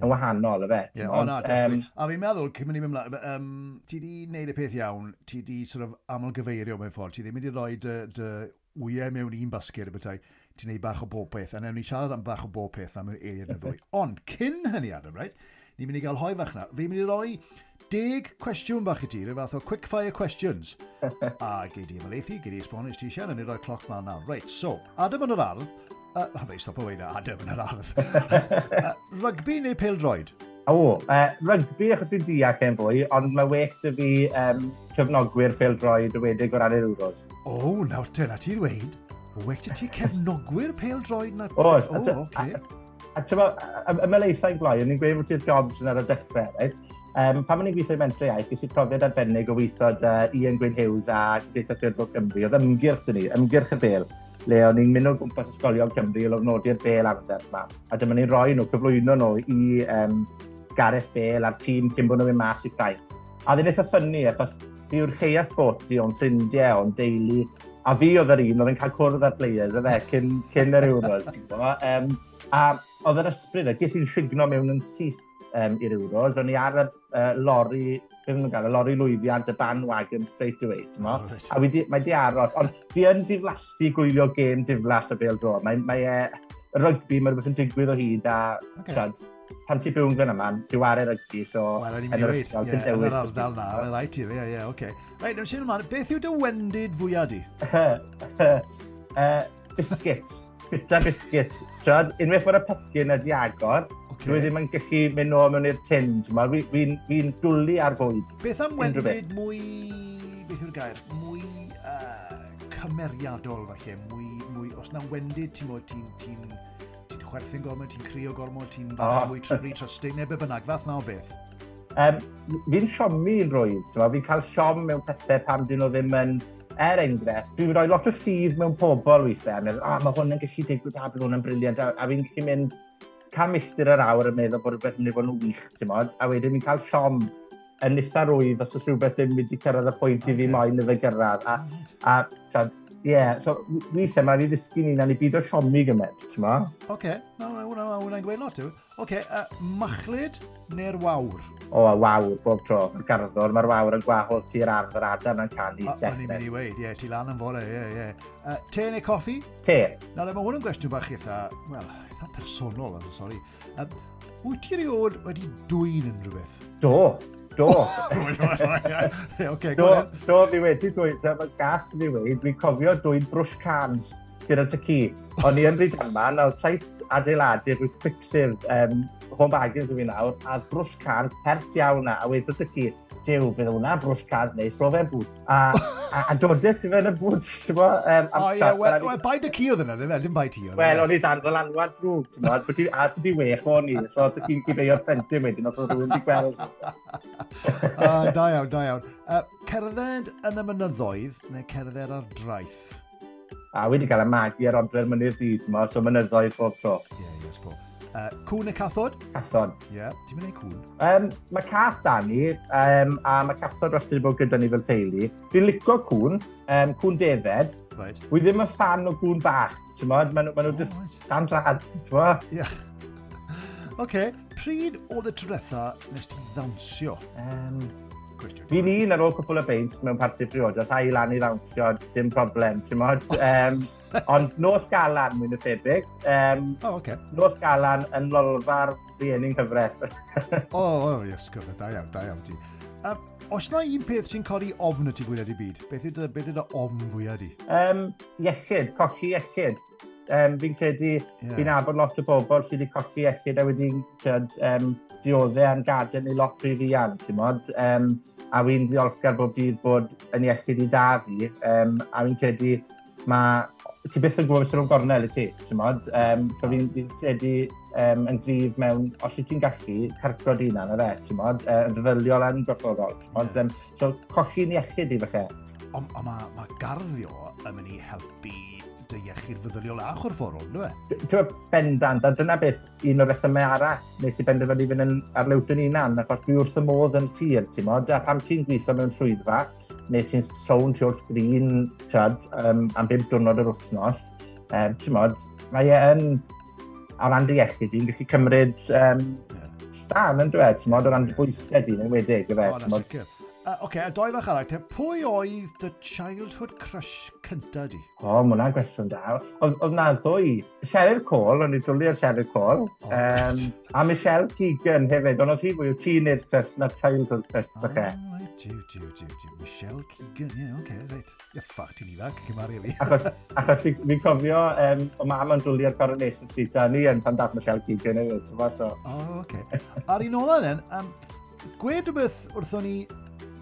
yn wahanol, y fe. yeah, o na, um, A fi'n meddwl, cyn mynd i mynd mlaen, um, ti di wneud y peth iawn, ti di sort of aml gyfeirio mewn ffordd, ti ddim wedi rhoi dy, dy wyau mewn un basged y bethau, ti'n neud bach o bob peth, a newn ni siarad am bach o bob peth am yr eiriad yn ddwy. Ond, cyn hynny, Adam, right, ni'n mynd i gael hoi fach na. Fi'n mynd i roi deg cwestiwn bach i ti, rhyw fath o quickfire questions. a gei di ymlaethu, gei di esbonio ti eisiau, a i roi cloc ma'n nawr. Reit, so, Adam yn yr ardd, uh, a fe stop o weina, Adam yn yr ardd. uh, rygbi neu peldroed? O, uh, rygbi achos fi'n diac yn fwy, ond mae well dy fi um, cefnogwyr peldroed wedig o ran yr Euros. O, oh, nawr te, na ti ddweud. Wedi ti cefnogwyr pel peldroed na... O, oh, oh, okay. A ti'n ymelaethau gloi, o'n i'n gweud bod ti'r jobs yn ar y dechrau, right? Um, pan o'n i'n gweithio i Mentre Iaith, ges i profiad arbennig o weithio uh, Ian Gwyn Hughes a Gleisio Ffyrdd Cymru. Oedd ymgyrch dyn ni, ymgyrch y bel, le o'n i'n mynd o gwmpas ysgolion Cymru i lofnodi'r bel arfer yma. A dyma ni'n rhoi nhw, cyflwyno nhw i um, Gareth Bale a'r tîm cyn bod nhw'n mynd mas i Ffrainc. A ddyn eitha ffynnu, achos fi yw'r cheia sporti o'n ffrindiau, o'n deulu, a fi oedd yr un oedd yn cael cwrdd ar players, yfe, cyn, cyn yr Euros. um, A oedd yr ysbryd e, ges i'n signo mewn yn syth um, i'r Euros. O'n i ar y uh, lori, beth yw'n gael, y lori lwyddiant, y bandwagon straight away, ti'n mo? Oh, a di, mae di aros, ond fi yn diflasu gwylio gêm diflas o bel dro. Mae, mae e, rygbi, mae rhywbeth yn digwydd o hyd a, okay. Trad, pan ti byw yn gan yma, ti wario e rygbi, so... Wel, yn i'n dweud, yn yr ardal na, fel rhaid ti, ie, ie, oce. Rhaid, nawr sy'n ymlaen, beth yw dy wendid fwyaf di? Biscuits bita biscuit. Tyd, unwaith bod y pecyn ydi agor, okay. dwi ddim yn gallu mynd o mewn i'r tin. Fi'n fi, fi dwlu ar fwyd. Beth am wendid mwy... Beth yw'r gair? Mwy uh, cymeriadol, falle. Mwy, mwy... Os na wendid, ti'n modd, ti'n... Ti ti, ti chwerthu'n gormod, ti'n crio gormod, ti'n oh. mwy trwy trysting, neu be bynnag, fath na o beth. Um, fi'n siomi'n yn rwydd, fi'n cael siom mewn pethau pam dyn nhw ddim yn er enghraifft, dwi'n rhoi lot o ffydd mewn pobl weithiau, meddwl, ah, mae hwn yn gallu digwydd a bydd hwn yn briliant, a, a fi'n gallu mynd cam milltir yr awr yn meddwl bod rhywbeth yn mynd i fod yn wych, ti'n modd, a wedyn fi'n cael siom yn eitha rwydd os oes rhywbeth yn mynd i cyrraedd y pwynt i fi moyn iddo gyrraedd. A, a, a Ie, yeah, so weithiau mae'n i ddysgu ni na ni byd o siomi gymaint, ti'n ma? Oce, okay. no, hwnna'n hwnna gweud lot yw. Oce, okay, uh, machlid neu'r wawr? O, a wawr, bob tro, y garddwr, mae'r wawr yn gwahodd ti'r ardd yr adan yn canu. O'n i'n mynd i weid, ie, yeah, ti lan yn fore, ie, yeah, ie. Yeah. Uh, te neu coffi? Te. Nawr, mae hwn yn gwestiwn bach eitha, wel, eitha personol, sori. Uh, wyt ti rewod wedi dwy'n unrhyw? Do. Do. okay, do, do, fi wedi dweud, mae gas wedi dwi'n cofio dwi'n brwsh cans gyda ty ci. O'n i yn bryd yma, na saith adeiladu rwy'n fixir um, Home Bargains fi nawr, a brwsh card pert iawn na, a wedi ty ci, dew, bydd hwnna brwsh card neis, ro fe'n bwt. A, a, a dodeth i fe'n y bwt, ti'n bo? Um, o ie, wel, bai dy ci oedd yna, ddim, dim bai ti oedd. Wel, o'n i dan fel anwad drwg, ti'n bo? Bwyd i, a bwyd i wech o'n i, so ty ci'n gyfeio'r plentyn wedyn, os oedd rhywun di gweld. uh, da iawn, da iawn. Uh, cerdded yn y mynyddoedd neu cerdded ar draeth? a wedi cael y magu ar odre'r mynydd dydd, mo, so mynyddoedd bob tro. Ie, yeah, yes, bob. Uh, cwn y cathod? Cathod. Ie, yeah. ti'n mynd i cwn? Um, mae cath da ni, um, a mae cathod wrth wedi bod gyda ni fel teulu. Fi'n licio cwn, um, cwn defed. Right. Wy ddim yn fan o gwn bach, ti'n modd? Maen nhw ma jyst oh, right. dan drad, ti'n modd? Ie. Yeah. Oce, okay. pryd oedd y tro nes ti ddawnsio? Um, Fi'n un ar ôl cwpl o beint mewn parti priodas, a i lan i ddawnsio, dim problem, ti'n modd. Um, oh. ond nos galan, mwy'n y tebyg. Um, oh, okay. Nos galan yn lolfa'r rhieni'n cyfres. o, oh, oh, yes, gyfer, da iawn, da iawn ti. Um, os yna un peth sy'n codi ofn y ti fwyaf i byd, beth ydy, beth ydy ofn fwyaf i? Um, iechyd, cochi iechyd. Um, fi'n credu, yeah. fi'n abod lot o bobl sydd wedi colli echyd a wedi'n um, dioddau a'n gadael neu lot rhy fian, ti'n modd. Um, a fi'n ddiolchgar bob dydd bod yn iechyd i da fi. Um, a fi'n credu, mae... Ti byth yn gwybod beth yw'n gornel i ti, ti'n modd. Um, so fi'n fi credu um, yn gryf mewn, os wyt ti'n gallu, cartro di na, na fe, ti'n modd, uh, yn ddefyliol a'n gorfforol. Um, so, colli'n iechyd i falle. Ond ma, ma garddio yn mynd i helpu dy iechyd feddyliol a chorfforol, dwi? e? Dwi'n bendant, a dyna beth un o'r resymau arall nes i benderfynu fynd yn arlywdyn unan, achos dwi wrth y modd yn tir, ti'n modd, a pam ti'n gweithio mewn swyddfa, neu ti'n sôn ti o'r sgrin, tiad, um, am 5 diwrnod yr wythnos, um, ti'n modd, mae e yn, a ran dy iechyd, i'n gallu cymryd um, yeah. stan yn dweud, ti'n modd, o ran dy bwysau dyn yn wedig, yfe? Oh, Uh, Oce, okay, a doi fach arall, te, pwy oedd dy childhood crush cynta di? O, oh, mae hwnna'n gwestiwn da. Oedd na ddwy. Cheryl Cole, o'n i dwlu ar Cheryl Cole. Oh, um, a Michelle Keegan hefyd, ond oedd hi fwy o teenage crush na childhood crush, oh, dach right, diw, diw, diw, diw. Michelle Keegan, ie, yeah, oce, okay, reit. Ie, ffac, ti'n ifanc, cymaru fi. achos, achos fi'n cofio, um, o mam yn dwlu ar Coronation Street, a ni yn pan dat Michelle Keegan hefyd, so. O, oh, oce. Okay. Ar un ola, then, um, gwed rhywbeth wrthon ni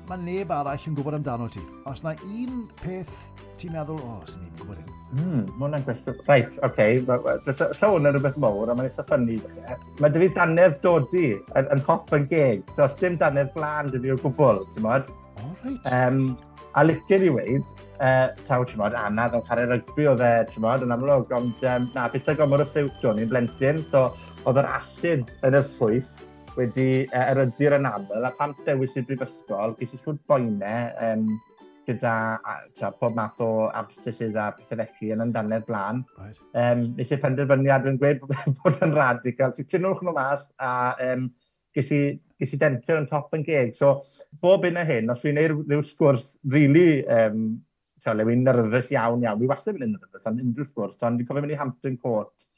mae neb arall yn gwybod amdano ti. Os na un peth ti'n meddwl, o, oh, sy'n ni'n gwybod hyn. Hmm, mae hwnna'n gwestiwn. Reit, oce. Okay. Llaw hwnna'n rhywbeth mawr, a mae'n eitha ffynnu. Mae dy fi danedd dodi yn, yn hop yn geg. So, os dim danedd blan dy fi o gwbl, ti'n modd? O, oh, reit. Um, a licio'r i weid, uh, taw, ti'n modd, Anna, ddod pare rygbi o dde, ti'n modd, yn amlwg, ond um, na, beth ag omor o ffriwt o'n i'n blentyn, so oedd yr asid yn y ffwyth wedi uh, erydu'r anabl, a pam dewis i'r brifysgol, ges i siwt boenau um, gyda tra, pob math o abscesses a pethau felly yn amdano'r blaen. Right. Um, nes i penderfyniad yn gweud bod yn radical. So, tynwch nhw mas a um, ges i ges i dentio yn top yn geg. So, bob un o hyn, os fi'n neud rhyw sgwrs really, um, tra, le fi'n nyrfys iawn iawn, fi wastad yn fi'n nyrfys am unrhyw sgwrs, ond fi'n cofio mynd i Hampton Court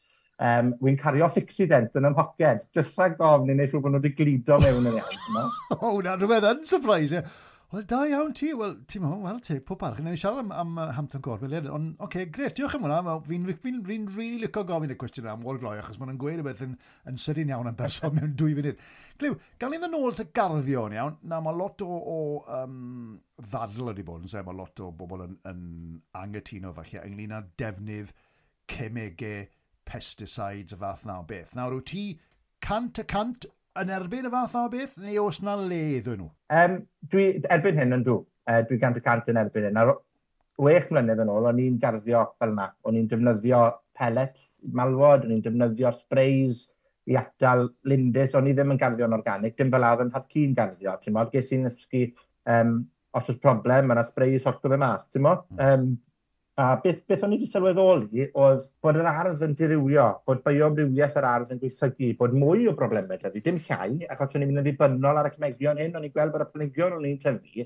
um, wy'n cario fixident yn ymhoced. mhoced, jyst rhag gofn i wneud rhywbeth nhw wedi glido mewn yn iawn. o, na, rhywbeth yn surprise, Wel, da iawn ti. Wel, ti'n meddwl, wel, te, pob barch. Ni'n siarad am, am uh, Hampton Court, wel, Ond, oce, okay, gret, diolch am hwnna. Fi'n fi, fi, fi, really licio gofyn y cwestiwn am Wal Gloi, achos maen gweud y beth yn, yn sydyn iawn am berson mewn dwy funud. Glyw, gael ni ni'n ôl garddio garddio'n iawn, na mae lot o, o um, ddadl wedi bod yn sef, mae lot o bobl yn, yn angytuno falle ynglyn â defnydd cemegau pesticides y fath na o beth. Nawr, wyt ti cant y cant yn erbyn y fath na o beth, neu os na le iddyn nhw? Um, dwi erbyn hyn yn dw. Uh, dwi cant y cant yn erbyn hyn. Nawr, wech mlynedd yn ôl, o'n i'n garddio fel yna. O'n i'n defnyddio pellets malwod, o'n i'n defnyddio sprays i atal lindys, o'n i ddim yn garddio yn organig, dim fel arfer yn hatci'n garddio. Ti'n modd, ges i'n ysgu um, os oes problem, mae yna spray i sorto fe mas, ti'n mo? Mm. Um, A beth, beth o'n i wedi sylweddoli oedd bod yr ardd yn dirywio, bod bioamrywiaeth yr ardd yn gweithygu, bod mwy o broblemau dydy, dim llai, achos o'n i'n mynd yn ddibynnol ar y cymegion hyn, o'n i'n gweld bod y planigion o'n i'n tyfu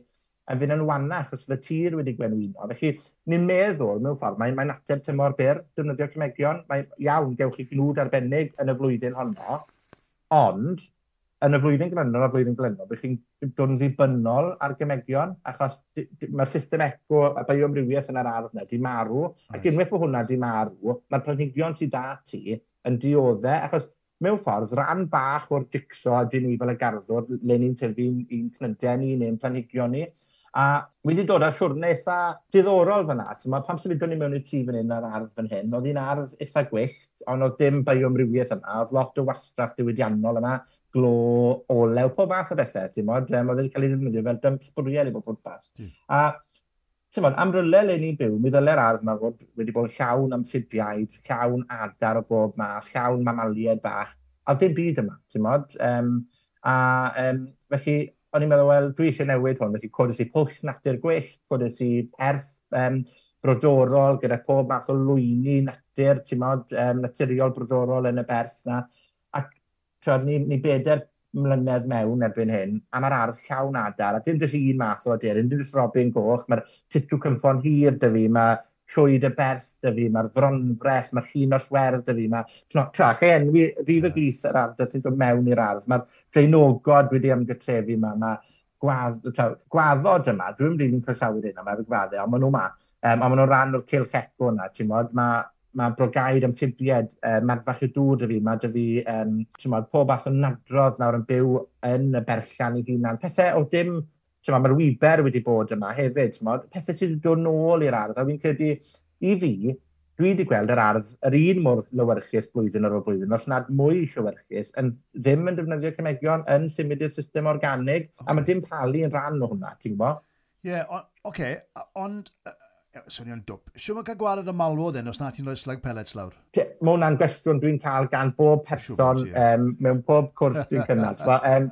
yn fynd yn wannach os y tir wedi gwenwyno. Felly, ni'n meddwl mewn ffordd, mae'n mae ateb tymor byr, defnyddio cymegion, mae iawn gewch chi gnwd arbennig yn y flwyddyn honno, ond yn y flwyddyn glynol a flwyddyn glynol, bych chi'n dod yn ddibynnol ar gymegion, achos mae'r system eco a bioamrywiaeth yn yr ardd yna di marw, ac hmm. unwaith bod hwnna di marw, mae'r planhigion sydd da ti yn dioddau, achos mewn ffordd, rhan bach o'r dicso a dyn ni fel y garddwr, le ni'n tyfu un, cnydau ni neu'n planhigion ni, a wedi dod â siwrne eitha diddorol fyna. Mae pam symudon ni mewn i'r tŷ fan hyn ar ardd fan hyn, oedd hi'n ardd eitha gwyllt, ond oedd dim bioamrywiaeth yma, oedd lot o wastraff diwydiannol yma, glo, olew, pob math o bethau, ti'n modd, um, oedd wedi cael ei ddefnyddio fel dymp sbwriel i bob pwrpas. Mm. A, ti'n modd, am ryle le ni'n byw, mi ddylai'r ardd yma fod wedi bod llawn amfibiaid, llawn adar o bob math, llawn mamaliaid bach, a dim byd yma, ti'n modd. Um, a um, felly, o'n i'n meddwl, wel, dwi eisiau newid hwn, felly codes i pwll natur gwyllt, codes i erth um, brodorol, gyda pob math o lwyni natur, ti'n modd, um, naturiol brodorol yn y berth na. Tywed, ni, ni beder mlynedd mewn erbyn hyn, a mae'r ardd llawn adar, a dim dys un math o aderyn, dim dys robin goch, mae'r titw cymffon hir dy fi, mae llwyd y berth dy fi, mae'r fronfres, mae'r llun o swerdd dy fi, mae trach ei enwi fydd y glith yr ardd sy'n dod mewn i'r ardd, mae'r dreinogod wedi ymgytrefu yma, mae gwadd, gwaddod yma, dwi'n rili'n i'n croesawu'r un yma, mae'r gwaddau, ond maen nhw yma, um, ond maen nhw'n rhan o'r cilch eco yna, ti'n modd, mae mae brogaid amphibied uh, madfach y dŵr dy fi. Mae dy fi um, mod, pob ath o nadrodd nawr yn byw yn y berllan i hunan. Pethau o dim Mae'r ma wiber wedi bod yma hefyd, mod, pethau sydd wedi dod nôl i'r ardd. A fi'n credu, i fi, dwi wedi gweld yr ardd yr un mor lywyrchus blwyddyn ar ôl blwyddyn, os nad mwy llywyrchus, yn ddim yn defnyddio cymegion yn symud i'r system organig, okay. a mae dim palu yn rhan o hwnna, ti'n gwybod? Ie, yeah, oce, okay. ond Swnio'n dwp. Siw mae'n cael gwared y malwo then, os na ti'n rhoi slag pellets lawr? Mae hwnna'n gwestiwn dwi'n cael gan bob person um, mewn pob cwrs dwi'n cynnal. Wel, um,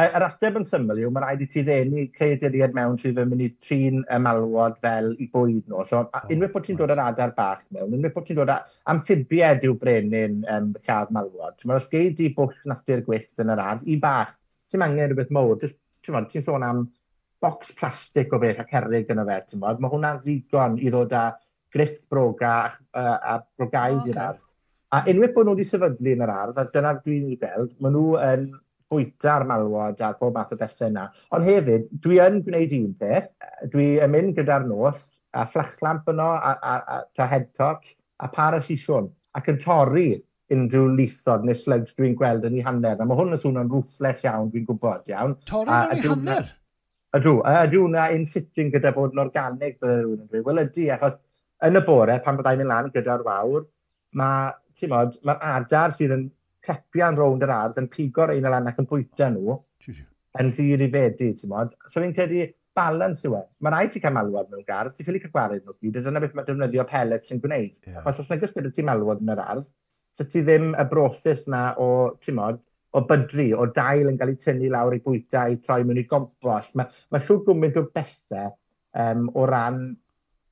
yr ateb yn syml yw, mae rhaid i ti ddenu creaduried mewn sydd yn mynd i trin y malwod fel i bwyd nhw. So, oh, unwaith bod ti'n dod ar adar bach mewn, unwaith bod ti'n dod ar amphibied yw brenin um, cadd malwod. Mae'r osgeid i bwll natur gwyllt yn yr ar, i bach, ti'n angen rhywbeth mowr. Ti'n sôn am bocs plastig o beth a cerrig yno fe, ti'n bod, mae hwnna'n ddigon i ddod â grifft broga a, a brogaidd okay. i'r ardd. A unwaith bod nhw wedi sefydlu yn yr ardd, a dyna dwi'n gweld, maen nhw yn bwyta'r malwod a pob math o bethau yna. Ond hefyd, dwi yn gwneud un peth, dwi yn mynd gyda'r nos, a fflachlamp yno, a, a, a, ta head torch, a par y sisiwn, ac yn torri unrhyw lithod neu slugs dwi'n gweld yn ei hanner. A mae hwn yn swnio'n rwthles iawn, dwi'n gwybod iawn. Torri yn ei hanner? Ydw, ydw hwnna in sitting gyda bod yn organig, bydde rhywun yn dweud. Wel ydy, achos yn y bore, pan byddai'n mynd lan gyda'r wawr, mae, ti'n modd, mae'r adar sydd yn crepian rownd yr ardd yn pigo'r ein lan ac yn bwyta nhw yn ddir i fedu, ti'n modd. So fi'n credu balans yw e. Mae rhaid ti cael malwod mewn gardd, ti'n ffili cael gwared nhw gyd, a dyna beth mae defnyddio pellet sy'n gwneud. Yeah. Achos os nag ysgwyd ti malwod yn yr ardd, so ti ddim y broses na o, ti'n modd, o bydru, o dail yn cael ei tynnu lawr i bwyta i troi mewn i gompost. Mae ma siw gwmynt o bethau um, o ran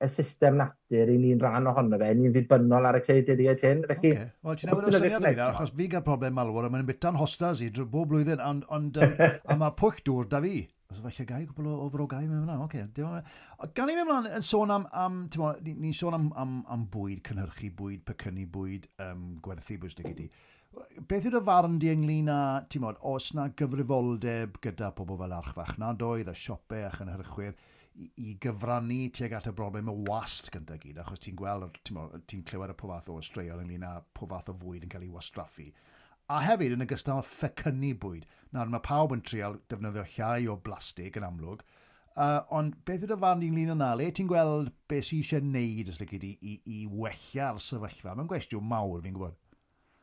y system natur i ni'n rhan ohono fe, ni'n ddibynnol ar y creaduriaid hyn. Felly, okay. Wel, ti'n newid o syniad fi achos fi gael problem malwar, a mae'n byta'n hostas i bob blwyddyn, ond, ond um, a mae pwch dŵr da fi. Os falle gai, gwbl o, o frogau mewn mlaen, oce. Okay. Gan i mewn mlaen yn sôn am, am ni'n ni sôn am, am, am bwyd, cynhyrchu bwyd, pecynu bwyd, um, gwerthu bwyd, stig i di beth yw'r farn di ynglyn â, ti'n modd, os na gyfrifoldeb gyda pobl fel archfach na doedd, a siopau a chynhyrchwyr, i, i gyfrannu tuag at y broblem y wast gyda gyd, achos ti'n gweld, ti'n ti clywed y pofath o straeon ynglyn â pofath o fwyd yn cael ei wastraffu. A hefyd yn ogystal ffecynnu bwyd. Nawr mae pawb yn trial defnyddio llai o blastig yn amlwg, uh, ond beth yw'r fan ynglyn lun yna? Le ti'n gweld beth sy'n eisiau neud os ydych i, i, i wella'r sefyllfa? Mae'n gwestiwn mawr fi'n gwybod.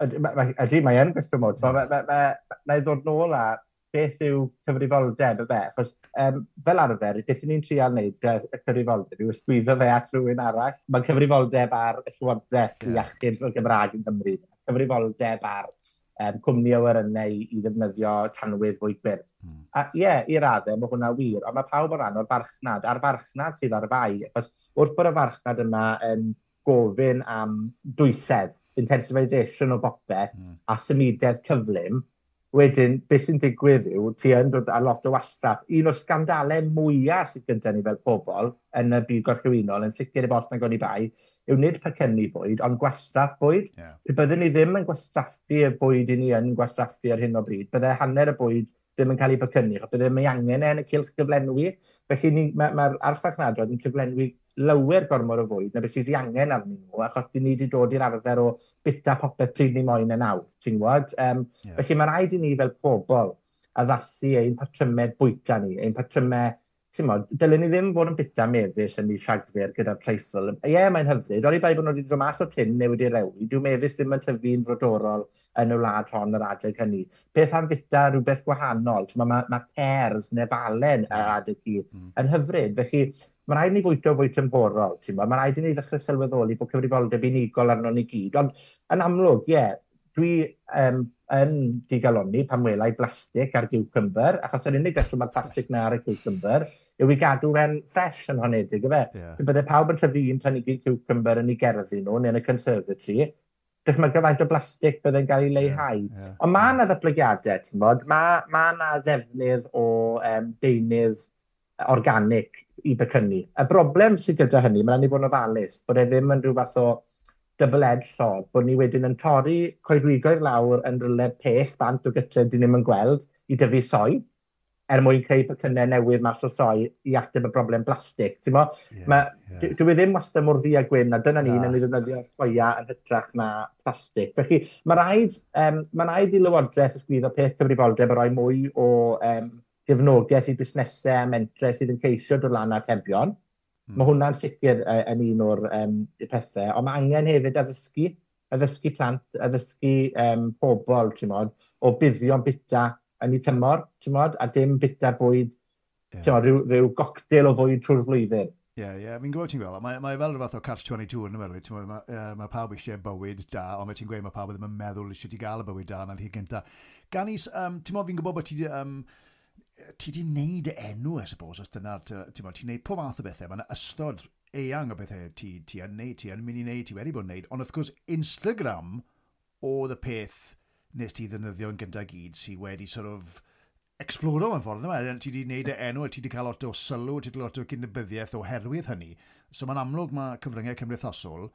Ydy, mae yn gwestiwn mwyd. So, na i ddod nôl a beth yw cyfrifoldeb y fe. Chos, um, fel arfer, beth ni'n trial wneud y cyfrifoldeb yw ysgwyddo fe at rhywun arall. Mae'n cyfrifoldeb ar y Llywodraeth yeah. iachyd o Gymraeg yn Gymru. Cyfrifoldeb ar um, cwmni awyrennau i, i ddefnyddio tanwydd fwy gwyrdd. Mm. A ie, yeah, i'r adeg, mae hwnna wir, ond mae pawb o ran o'r farchnad, a'r farchnad sydd ar fai, achos wrth bod y farchnad yma yn gofyn am dwysedd, intensification o bopeth mm. a symudedd cyflym, wedyn beth sy'n digwydd yw ti yn dod â lot o wastraff. Un o'r sgandalau mwyaf sydd gyda ni fel pobl yn y byd gorllewinol yn sicr y bos na goni bai yw nid pecynnu bwyd, ond gwastraff bwyd. Yeah. Pe byddwn ni ddim yn gwastraffu y bwyd i ni yn gwastraffu ar hyn o bryd, bydde hanner y bwyd ddim yn cael ei bacynnu, a bydde mae angen e yn y cilch gyflenwi. Felly mae'r ma, ma archfarchnadoedd yn cyflenwi lawer gormod o fwyd na beth sydd 'i angen arnyn nhw, achos 'dyn ni wedi dod i'r arfer o bita popeth pryd ni moyn yn awr, ti'n gwybod? Um, yeah. felly, mae rhaid i ni fel pobl addasu ein patrymau bwyta ni, ein patrymau, ti'n Mod, dylen ni ddim fod yn bita mefus yn ei siagfyr gyda'r treifl. Ie, yeah, mae'n hyfryd. ond i bai bod nhw wedi dod mas o tyn neu wedi rewi, dyw mefus ddim yn tyfu'n frodorol yn y wlad hon yr adeg hynny. Beth am fita rhywbeth gwahanol? Mae ma, ma pers neu falen yr adeg hi mm. yn hyfryd. Felly, ma' raid ni fwyta fwyto fwy tymhorol, t'mo'? Ma' raid i ni ddechrau sylweddoli bod cyfrifoldeb unigol arno ni gyd, ond yn amlwg, ie, yeah, dwi um, yn digaloni pan welai blastig ar giwcymbyr, achos yr unig reswm mae'r plastig 'na ar y ciwcymbyr yw i gadw fe'n ffres yn honedig yfe? Yeah. Pe bydde pawb yn tyfu un planhigyn ciwcymbyr yn ei gerddi nhw, neu yn y conservatory, dychmyga gyfaint o blastig bydde'n cael ei leihau. Yeah, yeah. Ond mae yna ddatblygiadau, ti'n t'mod? Ma' ma' 'na ddefnydd o um, deunydd organic i becynnu. Y broblem sydd gyda hynny, mae'n ni fod yn ofalus, bod e ddim yn rhyw fath o double-edged sword, bod ni wedyn yn torri coedwigoedd lawr yn rhywle pech bant o gytre dyn ni'n gweld i dyfu soi, er mwyn creu pecynnau newydd mas o soi i ateb y broblem blastig. Mo, yeah, ma, yeah. Dwi ddim wastad mor ddi a gwyn, a dyna ni, yn ei ddefnyddio soia yn hytrach na plastig. Felly, mae rhaid, um, mae rhaid i lywodraeth ysgrifo peth cyfrifoldeb a rhoi mwy o um, gefnogaeth i busnesau a mentre sydd yn ceisio dod lan atebion. Mm. Mae hwnna'n sicr uh, yn un o'r um, pethau, ond mae angen hefyd addysgu, addysgu plant, addysgu um, pobl, mod, o buddion bita yn ei tymor, mod, a dim bita bwyd, yeah. mod, rhyw, rhyw goctel o fwyd trwy'r flwyddyn. Ie, yeah, ie, yeah. fi'n gwybod ti'n gweld, mae, mae fel rhywbeth o Catch 22 yn ymwneud, mae, mae, mae pawb eisiau bywyd da, ond mae ti'n gweud mae pawb ddim yn meddwl eisiau ti gael y bywyd da na'n hyn gyntaf. Ganis, um, ti'n modd fi'n gwybod bod ti um, ti di wneud y e enw, I suppose, os dyna, ti'n bod, ti'n neud pob math o bethau, mae'n ystod eang o bethau ti, ti yn neud, ti yn mynd i neud, ti wedi bod yn neud, ond wrth gwrs Instagram oedd y peth nes ti ddefnyddio yn gyntaf gyd sydd wedi sort of exploro mewn ffordd yma. Ti wedi gwneud y e enw, ti wedi cael lot o sylw, ti wedi lot o gynrybyddiaeth oherwydd hynny. So mae'n amlwg mae cyfryngau cymdeithasol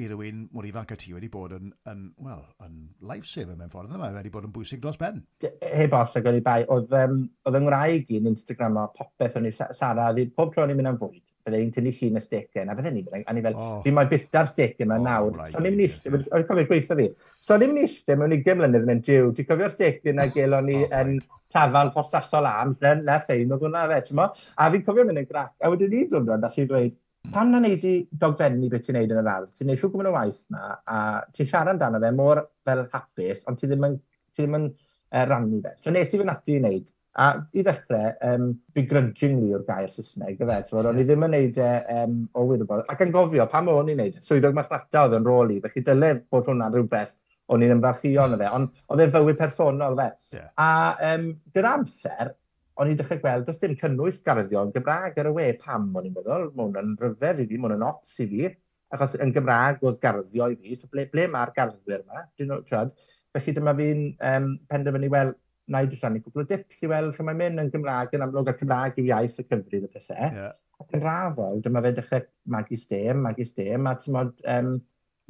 i rywun mor ifanc a ti wedi bod yn, yn well, yn lifesaver mewn ffordd yma, wedi bod yn bwysig dros ben. Heb os ag wedi bai, oedd, um, oedd yng Ngwraeg i'n Instagram o popeth o'n i Sara, ddi, pob tro o'n i'n mynd am fwyd, bydde i'n tynnu llun y stecen, a bydde ni, a ni fel, oh. fi mae bita'r stecen yma oh, nawr, right, so ni'n mynd eistedd, o'n i'n cofio gweithio fi, so ni'n mynd eistedd mewn 20 mlynedd yn diw, ti'n cofio'r stecen a gelon ni oh, yn tafal postastol am, len, le, ffein, oedd hwnna fe, ti'n mo, a fi'n cofio mynd yn grac, a wedyn ni'n dod a chi'n dweud, pan na wneud i dogfennu beth ti'n neud yn yr ardd, ti'n neud siw gwmwn o waith na, a ti'n siarad amdano fe mor fel hapus, ond ti ddim yn, ti ddim yn uh, rannu fe. So nes i fy nati i wneud, a i ddechrau, um, begrudgingly o'r gair Saesneg, gyda, so, yeah. o'n i ddim yn neud e um, o wirfodd, ac yn gofio pam o'n i'n neud, e, swyddog marchnata oedd yn rôl i, felly dyle bod hwnna'n rhywbeth o'n i'n ymfarchio yn fe, ond oedd e'n fywyd personol fe. Yeah. A um, gyda amser, o'n i'n dechrau gweld does dim cynnwys garddion Gymraeg ar y we. Pam, o'n i'n meddwl, mae hwnna'n rhyfedd i fi, mae hwnna'n ots i fi, achos yn Gymraeg oedd garddio i fi, so ble, ble mae'r garddwyr yma? Dwi'n nhw, trad. Felly dyma fi'n um, penderfynu, wel, na i drwy'n rhannu cwbl o dips i weld lle mae'n mynd yn Gymraeg yn amlwg a Cymraeg yw iaith y cyfrif y pethau. Yeah. Ac yn raddol, dyma fe dechrau magu stem, magu stem, a ti'n modd, um,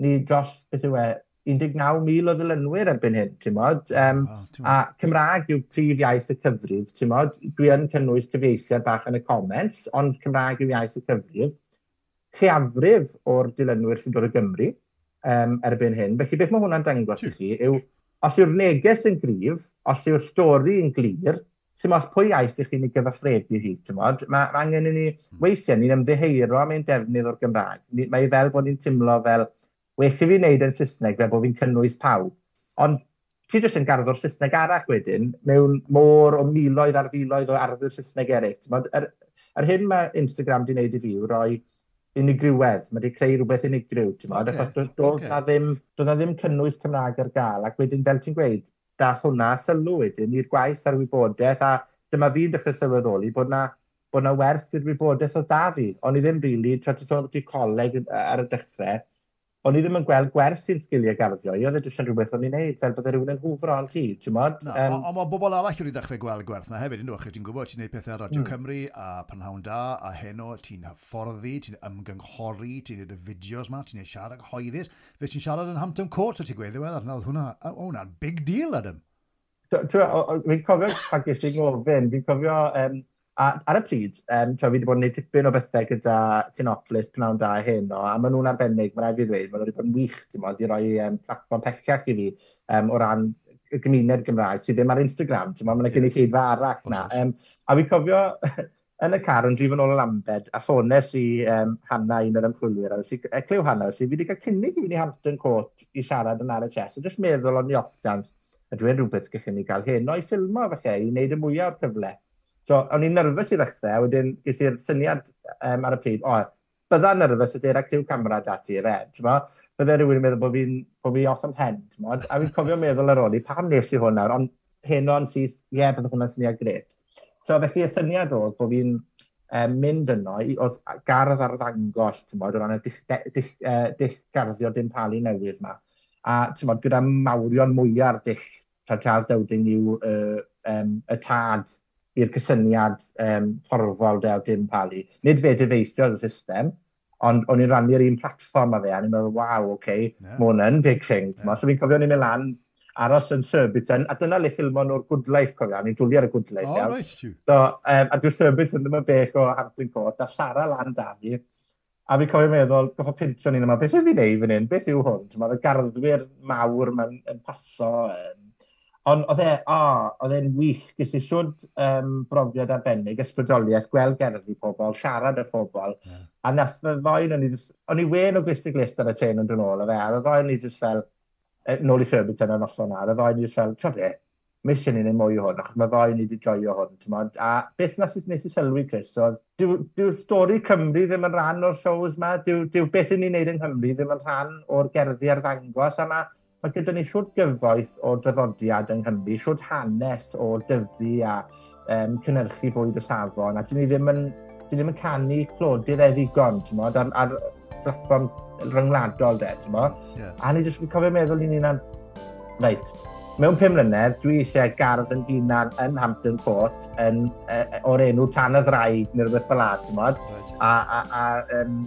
ni dros beth yw e, 19,000 o ddilynwyr erbyn hyn, ti'n modd? Um, oh, a Cymraeg yw prif iaith y cyfrif, ti'n modd? Dwi yn cynnwys cyfieithiad bach yn y comments, ond Cymraeg yw iaith y cyfrif. Lleafrif o'r dilynwyr sy'n dod o Gymru um, erbyn hyn. Felly, beth mae hwnna'n dangos i chi yw, os yw'r neges yn gryf, os yw'r stori yn glir, sy'n modd pwy iaith i chi'n ei gyfathrebu hi, ti'n modd? Mae ma angen i ni, hmm. weithiau, ni'n ymddeheiro am ein defnydd o'r Gymraeg. Mae e fel bod ni'n timlo fel well i fi wneud yn Saesneg fel bod fi'n cynnwys pawb. Ond ti jyst yn garddo'r Saesneg arall wedyn, mewn môr o miloedd ar filoedd o arddwyr Saesneg eraill. Yr, er, er hyn mae Instagram di wneud i fi yw roi unigrywydd. Mae wedi creu rhywbeth unigryw, ti'n bod? Okay. Achos doedd okay. na ddim, do na ddim cynnwys Cymraeg ar gael. Ac wedyn, fel ti'n gweud, dath hwnna sylw wedyn i'r gwaith a'r wybodaeth. A dyma fi'n dechrau sylweddoli bod na, bod na werth i'r wybodaeth o da fi. Ond i ddim rili, really, tra ti'n sôn bod coleg ar y dechrau, o'n i ddim yn gweld gwers i'n sgiliau garddio. I oedd e jyst yn rhywbeth o'n i'n neud, fel bydde rhywun yn hwfro al cyd, ti'n modd? No, um, ond mae bobl arall wedi dechrau gweld gwerth na hefyd, ynddo, achos ti'n gwybod, ti'n neud pethau Radio mm. Cymru a Panhawn Da a heno, ti'n hyfforddi, ti'n ymgynghori, ti'n neud y fideos ma, ti'n neud siarad cyhoeddus, fe ti'n siarad yn Hampton Court o ti'n gweithio, wel, arnaf, hwnna'n big deal, Adam. Fi'n cofio, pan gysig ofyn, fi'n cofio, um, A ar y pryd, um, fi wedi bod yn gwneud tipyn o bethau gyda Tynoplis, Pnawn Da hyn, o, a maen nhw'n arbennig, mae'n rhaid fi ddweud, maen nhw wedi bod yn wych, ti'n modd, i roi um, platform pellach i fi um, o ran y gymuned Gymraeg sydd ddim ar Instagram, ti'n modd, ma'n yeah. gynnu ceidfa arach na. Um, a fi cofio yn y car yn drif yn ôl y lambed, a ffones i um, Hanna un o'r ymchwilwyr, a Clyw Hanna, sydd wedi cael cynnig i fynd i Hampton Court i siarad yn RHS, a jyst meddwl o'n i off a dwi'n rhywbeth gallwn ni gael hyn o'i ffilmo falle i wneud y mwyaf o'r cyfle. So, o'n i'n nerfus i ddechrau, wedyn ges i'r syniad um, ar y pryd, o, bydda nerfus ydy'r active camera dati, re, ti'n ma? Bydde rhywun yn meddwl bod fi'n bo fi off am hen, ti'n? A fi'n cofio meddwl ar ôl i, pam nes i hwnna, ond hyn o'n syth, ie, yeah, bydde hwnna'n syniad gret. So, felly y syniad oedd bod fi'n um, mynd yno, oedd gardd ar ddangos, ti'n ma, o ran y dich, dich, uh, dich garddio dim palu newydd yma. A, ti'n ma, gyda mawrion mwyaf dich, tra Charles Dowding yw uh, um, y tad, i'r cysyniad um, horfol de o dim palu. Nid fe dyfeistio y system, ond o'n i'n rannu'r un platfform a fe, a ni'n meddwl, waw, oce, okay, yeah. mae hwnna'n big thing. Yeah. So fi'n cofio ni'n mynd lan aros yn Surbiton, a dyna le ffilmon o'r Gwdlaeth cofio, ni'n dwlu ar y Gwdlaeth. Oh, iawn. right, you. So, um, a dwi'n Surbiton ddim yn bech o Hampton Court, a Sara lan da fi, a fi'n cofio meddwl, gofio pintio ni'n yma, beth yw fi'n ei fan hyn, beth yw hwn? Mae'r garddwyr mawr yn paso, um, Ond oedd e, o, oedd e'n wych. Ges i siwrd um, brofiad arbennig, ysbrydoliaeth, gweld gerddi pobl, siarad y pobl, Yeah. A nath y ddoen, o'n i, o'n i wen o gwist y glist ar y tren yn dyn ôl o fe, a y ddoen i just fel, nôl i Surbiton yn noson na, a ddoen i just fel, ti'n be, mission i'n ei mwy o hwn, achos mae ddoen i wedi joio hwn, ti'n. A beth nes i'n nes i sylwi, Chris, so, dyw, dyw stori Cymru ddim yn rhan o'r shows yma, dyw, dyw beth i'n ei wneud yng Nghymru ddim yn rhan o'r gerddi ar ddangos, a mae mae gyda ni siwrt gyfoeth o draddodiad yng Nghymru, siwrt hanes o dyfu a um, cynnyrchu bwyd y safon, a 'dyn ni ddim yn 'dyn ni ddim yn canu clodydd e ddigon t'mod ar ar blatfform ryngwladol 'de t'mo? Yeah. A ni jyst yn cofio meddwl i i'n hunan, reit, mewn pum mlynedd dwi eisiau gardd 'yn hunan yn Hampton Court yn yy o'r enw Tan y Ddraig neu ne' rwbeth fela t'mod? Right. A a a um,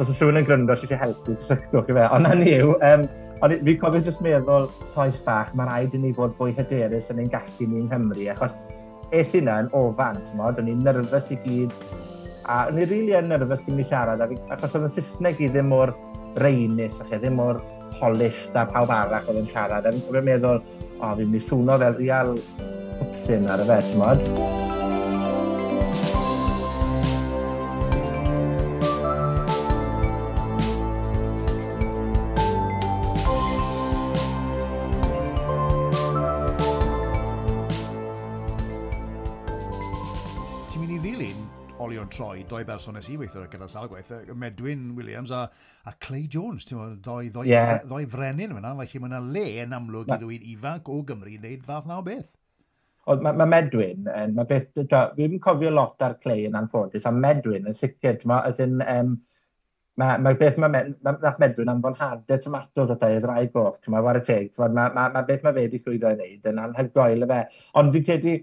os oes rhywun yn gryndo sy isie helpu cysylltwch i fe, ond 'na ni yw um, Ond fi cofio jyst meddwl, toes bach, mae rhaid i ni fod fwy hyderus yn ein gallu ni yng Nghymru, achos es i yna yn ofan, ti'n modd, o'n i'n nyrfys i gyd, a o'n i'n rili really yn nyrfys cyn i siarad, achos oedd yn Saesneg i ddim o'r reinus, ac ddim o'r polished a pawb arall oedd yn siarad, a fi'n cofio meddwl, o, oh, fi'n mynd i swno fel real hwpsyn ar y fe, ti'n modd. doi bersones i weithio gyda sal gwaith, Medwyn Williams a, a Clay Jones, ti'n meddwl, ddoi, ddoi, yeah. ddoi frenin fyna, felly mae yna le yn amlwg i rwy'n ifanc o Gymru i wneud fath na o beth. Oedd, mae ma Medwyn, en, mae beth, fi'n cofio lot ar Clay yn anffodus, a Medwyn yn sicr, ti'n meddwl, as in, um, mae ma beth mae med, ma, nath Medwin am fonhadau tomatos a daedd rai goch, ti'n meddwl, war y teg, mae ma, ma beth mae fe wedi llwyddo i wneud yn anhygoel y fe. Ond fi'n credu,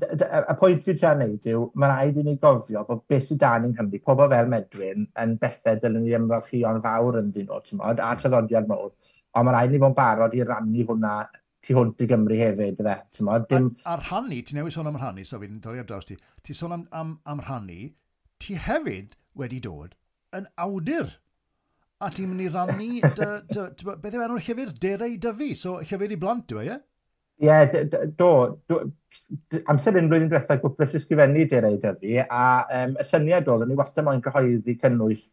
y pwynt fi treial neud yw, mae rhaid i ni gofio bod beth sydd dan yng Nghymru, pobl fel Medwyn, yn bethau dylen ni ymfalchuon fawr yn ddyn nhw, ti'n modd, a traddodiad mowr. Ond mae rhaid ni fod yn barod i rannu hwnna tu hwnt i Gymru hefyd, dde, ti'n modd. Dim... A, a rhannu, ti'n newid sôn am rhannu, so fi'n dorri ar draws ti. Ti sôn am, am, am rhannu, ti hefyd wedi dod yn awdur. A ti'n mynd i rannu, dy, dy, dy, beth yw enw'r llyfr? Derau Dyfu. So, llyfr i blant, dwi'n e, ie? Ie, do. Amser un blwyddyn diwethaf gwblis ysgrifennu di'r ei dyddi, a um, y syniad oedd ni wastad moyn gyhoeddi cynnwys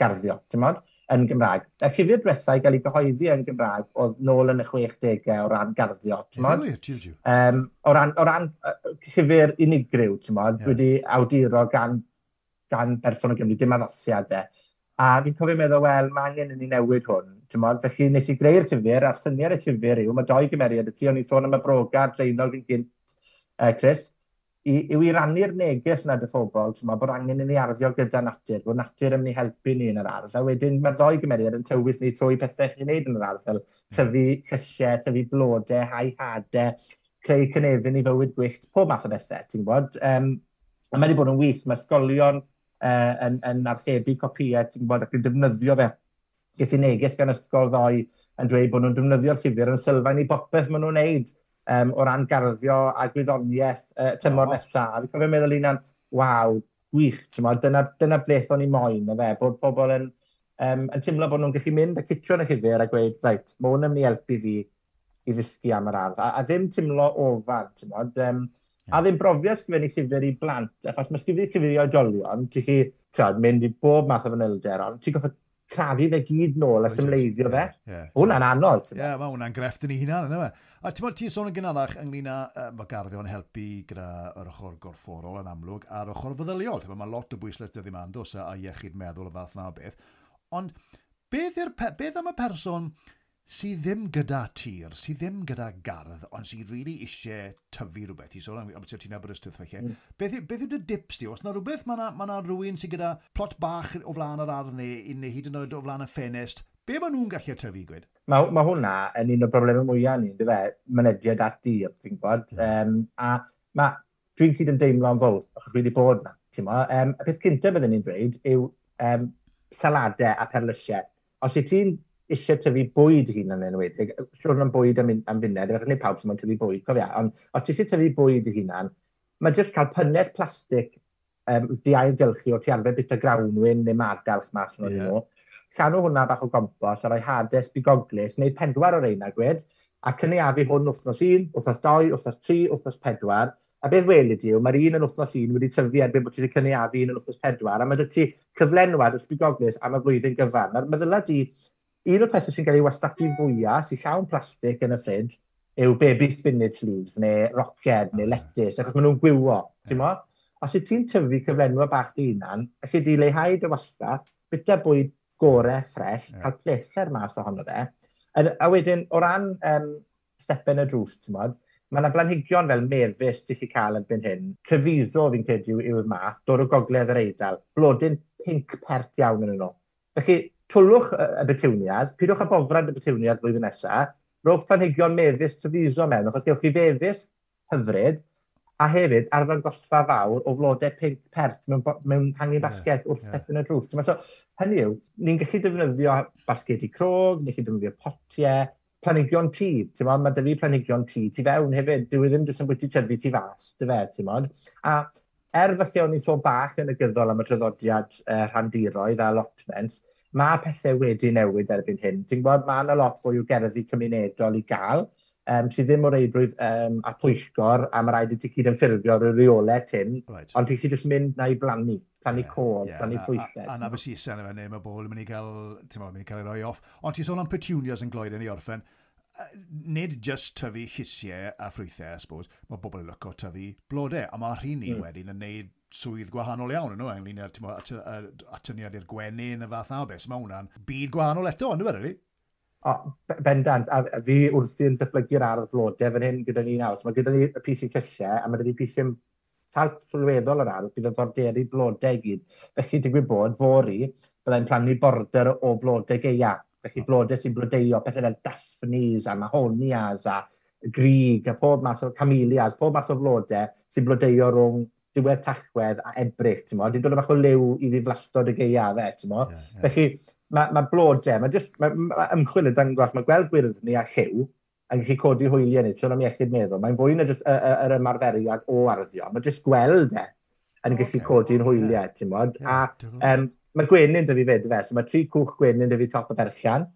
garddio, ti'n modd, yn Gymraeg. Y llyfr diwethaf i gael ei gyhoeddi yn Gymraeg oedd nôl yn y 60au o ran garddio, ti'n modd? Um, o ran, o ran llyfr unigryw, ti'n modd, yeah. wedi awduro gan, gan berson o Gymru, dim addasiadau. A fi'n cofio meddwl, wel, mae angen i ni newid hwn T'mod? Felly, nes i greu'r llyfr, a'r syniad y llyfr yw, mae doi gymeriad y ti, o'n i sôn am y brogar draenog fi'n gynt, uh, Chris, i yw i rannu'r neges yna dy phobl, t'mod, bod angen i ni arddio gyda natur, bod natur yn myn' i helpu ni yn yr ardd, a wedyn mae'r ddoi gymeriad yn tywydd ni trwy pethau chi'n neud yn yr ardd, fel tyfu llysie, tyfu blodau, hau hadau, creu cynefin i fywyd gwyllt, pob math o bethau, ti'n gwybod? Um, a mae wedi bod yn wych, mae ysgolion uh, yn, yn archebu copïau, ti'n gwybod, ac yn defnyddio fe ges i neges gan ysgol ddoe yn dweud bod nhw'n defnyddio'r llyfr yn sylfaen i bopeth maen nhw'n neud um, o ran garddio a gwyddoniaeth uh, tymor oh. nesaf. A fi'n cofio meddwl un am, waw, gwych, dyna, dyna bleth o'n i moyn, na fe, bod pobl yn, um, yn teimlo bod nhw'n gallu mynd a cytio yn y llyfr a gweud, reit, mae hwn yn mynd i helpu fi i ddysgu am yr ardd. A, a ddim teimlo ofan, modd. Um, yeah. a ddim brofio sgwennu llyfr i blant, achos mae ysgrifennu llyfr i oedolion, ti'n chi ti'n mynd i bob math o fanylder, ond ti'n goffa crafu fe gyd nôl a symleiddio fe. Yeah, yeah. Hwna'n anodd. E. Ie, yeah, mae hwnna'n grefft yn ei hunan, yna fe. A ti'n ti sôn yn gynharach ynglyn â uh, mae garddio yn helpu gyda yr ochr gorfforol yn amlwg a'r ochr feddyliol. Mae lot o bwysles dyddi ma'n dos a, a iechyd meddwl y fath na o beth. Ond beth, beth am y person sydd ddim gyda tir, sydd ddim gyda gardd, ond sydd really eisiau tyfu rhywbeth. I sôn am beth ti'n Aberystwyth felly. Mm. Beth, beth yw dy dips di? Os yna rhywbeth, mae yna ma rhywun sydd gyda plot bach o flaen yr ardd neu, neu hyd yn oed o flaen y ffenest, be maen nhw'n gallu tyfu, gwed? Mae ma hwnna yn un o'r broblemau mwyaf ni, dy fe, mynediad at dir, ti'n gwybod. Mm. Um, a ma, dwi'n cyd yn deimlo deimlo'n fawr, achos dwi wedi bod na. Um, y peth cyntaf byddwn ni'n dweud yw um, saladau a perlysiau. Os y ti'n eisiau tyfu bwyd hun yn enwedig. Siwr yn bwyd am, am funed, efallai ni pawb sy'n mwyn tyfu bwyd, cofia. Ond os ti eisiau tyfu bwyd hunan, mae jyst cael pynnes plastig um, di ailgylchu o ti arfer bit o grawnwyn neu madalch mas yn yeah. nhw. Llanw hwnna bach o gompos a rhoi hades bigoglis, neu pedwar o reina gwed, a cynaeafu hwn wthnos 1, wthnos 2, wthnos 3, wthnos 4, a beth weli di yw, mae'r un yn wthnos 1 wedi tyfu erbyn bod ti wedi cynaeafu un yn wthnos 4, a mae dy ti cyflenwad o sbigoglis am y flwyddyn gyfan. Mae'r meddyla di Un o'r pethau sy'n cael ei wastaffu fwyaf sy'n llawn plastig yn y ffrid yw baby spinach leaves, neu roced, neu mm. lettuce, achos maen nhw'n gwywo, ti'n mo? Os y ti'n tyfu cyflenwa bach di unan, allai di leihau dy wastaff, bita bwyd gore, ffres, yeah. cael pleser mas ohono fe. A a wedyn, o ran um, stepen y drws, ti'n modd, mae yna blanhigion fel mefus ti'n chi cael yn byn hyn. Trefiso fi'n credu yw'r math, dod o gogledd yr eidl, blodyn pink pert iawn yn nhw. Felly, Twlwch y betiwniad, pidwch â bofrad y betiwniad blwyddyn nesaf, rowch planhigion mefus tyfuso mewn, achos gewch chi fefus hyfryd, a hefyd arfer gosfa fawr o flodau pink pert mewn, mewn hangi basged yeah, wrth yeah. stepyn y drws. So, hynny yw, ni'n gallu defnyddio basged i crog, ni'n gallu defnyddio potiau, planigion tŷ. ti'n modd, Mae dy fi planigion tŷ ti fewn hefyd. Dwi e ddim jyst yn bwyty tyfu ti fas, dy fe, ti'n modd. A er falle o'n i'n sôn bach yn y gyddol am y traddodiad uh, rhandiroedd a allotments, mae pethau wedi newid erbyn hyn. Ti'n gwybod, mae yna lot fwy o gerddi cymunedol i gael, um, sydd ddim o reidrwydd um, a pwyllgor, a ma' raid i ti gyd yn ffurfio ar y reolau tyn, right. ond ti 'llu jyst mynd na i blannu, plannu yeah, cod, yeah, plannu ffrwythau. A, a, a na besisa yna fan hyn, mae bol yn mynd i gael, ti'n mynd i cael ei roi off. Ond ti'n sôn am petunias yn gloed yn ei orffen, nid just tyfu llysiau a ffrwythau, I suppose, mae bobl yn lyco tyfu blodau, a mae rhywun mm. wedyn yn neud swydd gwahanol iawn yn nhw, ynglyn â'r atyniad i'r gwenyn y fath a beth. Mae hwnna'n byd gwahanol eto, yn dweud, really? O, bendant, a, fi wrthi'n datblygu'r ardd flodau fan hyn gyda ni nawr. So, mae gyda ni y pisi cysiau, a mae gyda ni pisi salt sylweddol yr ardd, bydd yn forderi blodau i gyd. Felly, digwydd bod, fori, byddai'n plannu border o blodau geia. Felly, blodau sy'n blodeio, pethau fel daffnis a mahonias a grig a pob math o camelias, pob math o flodau sy'n blodeio rhwng diwedd Tachwedd a ebrych, ti'n modd, di dod o bach o liw i ddiflastod y geiafau, e, ti'n modd. Yeah, yeah. Felly, mae ma blodau, mae ma, ma ymchwil yn dangos, mae gweld gwyrdd ni a lliw yn gallu codi hwyliau ni, sôn am iechyd meddwl. Mae'n fwy na jyst yr ymarferiad o arddio, mae jyst gweld e yn okay. gallu codi'n hwyliau, ti'n modd. Yeah, a um, mae gwenyn dy fi fyd, fe, so mae tri cwch gwenyn dy fi top o berchian.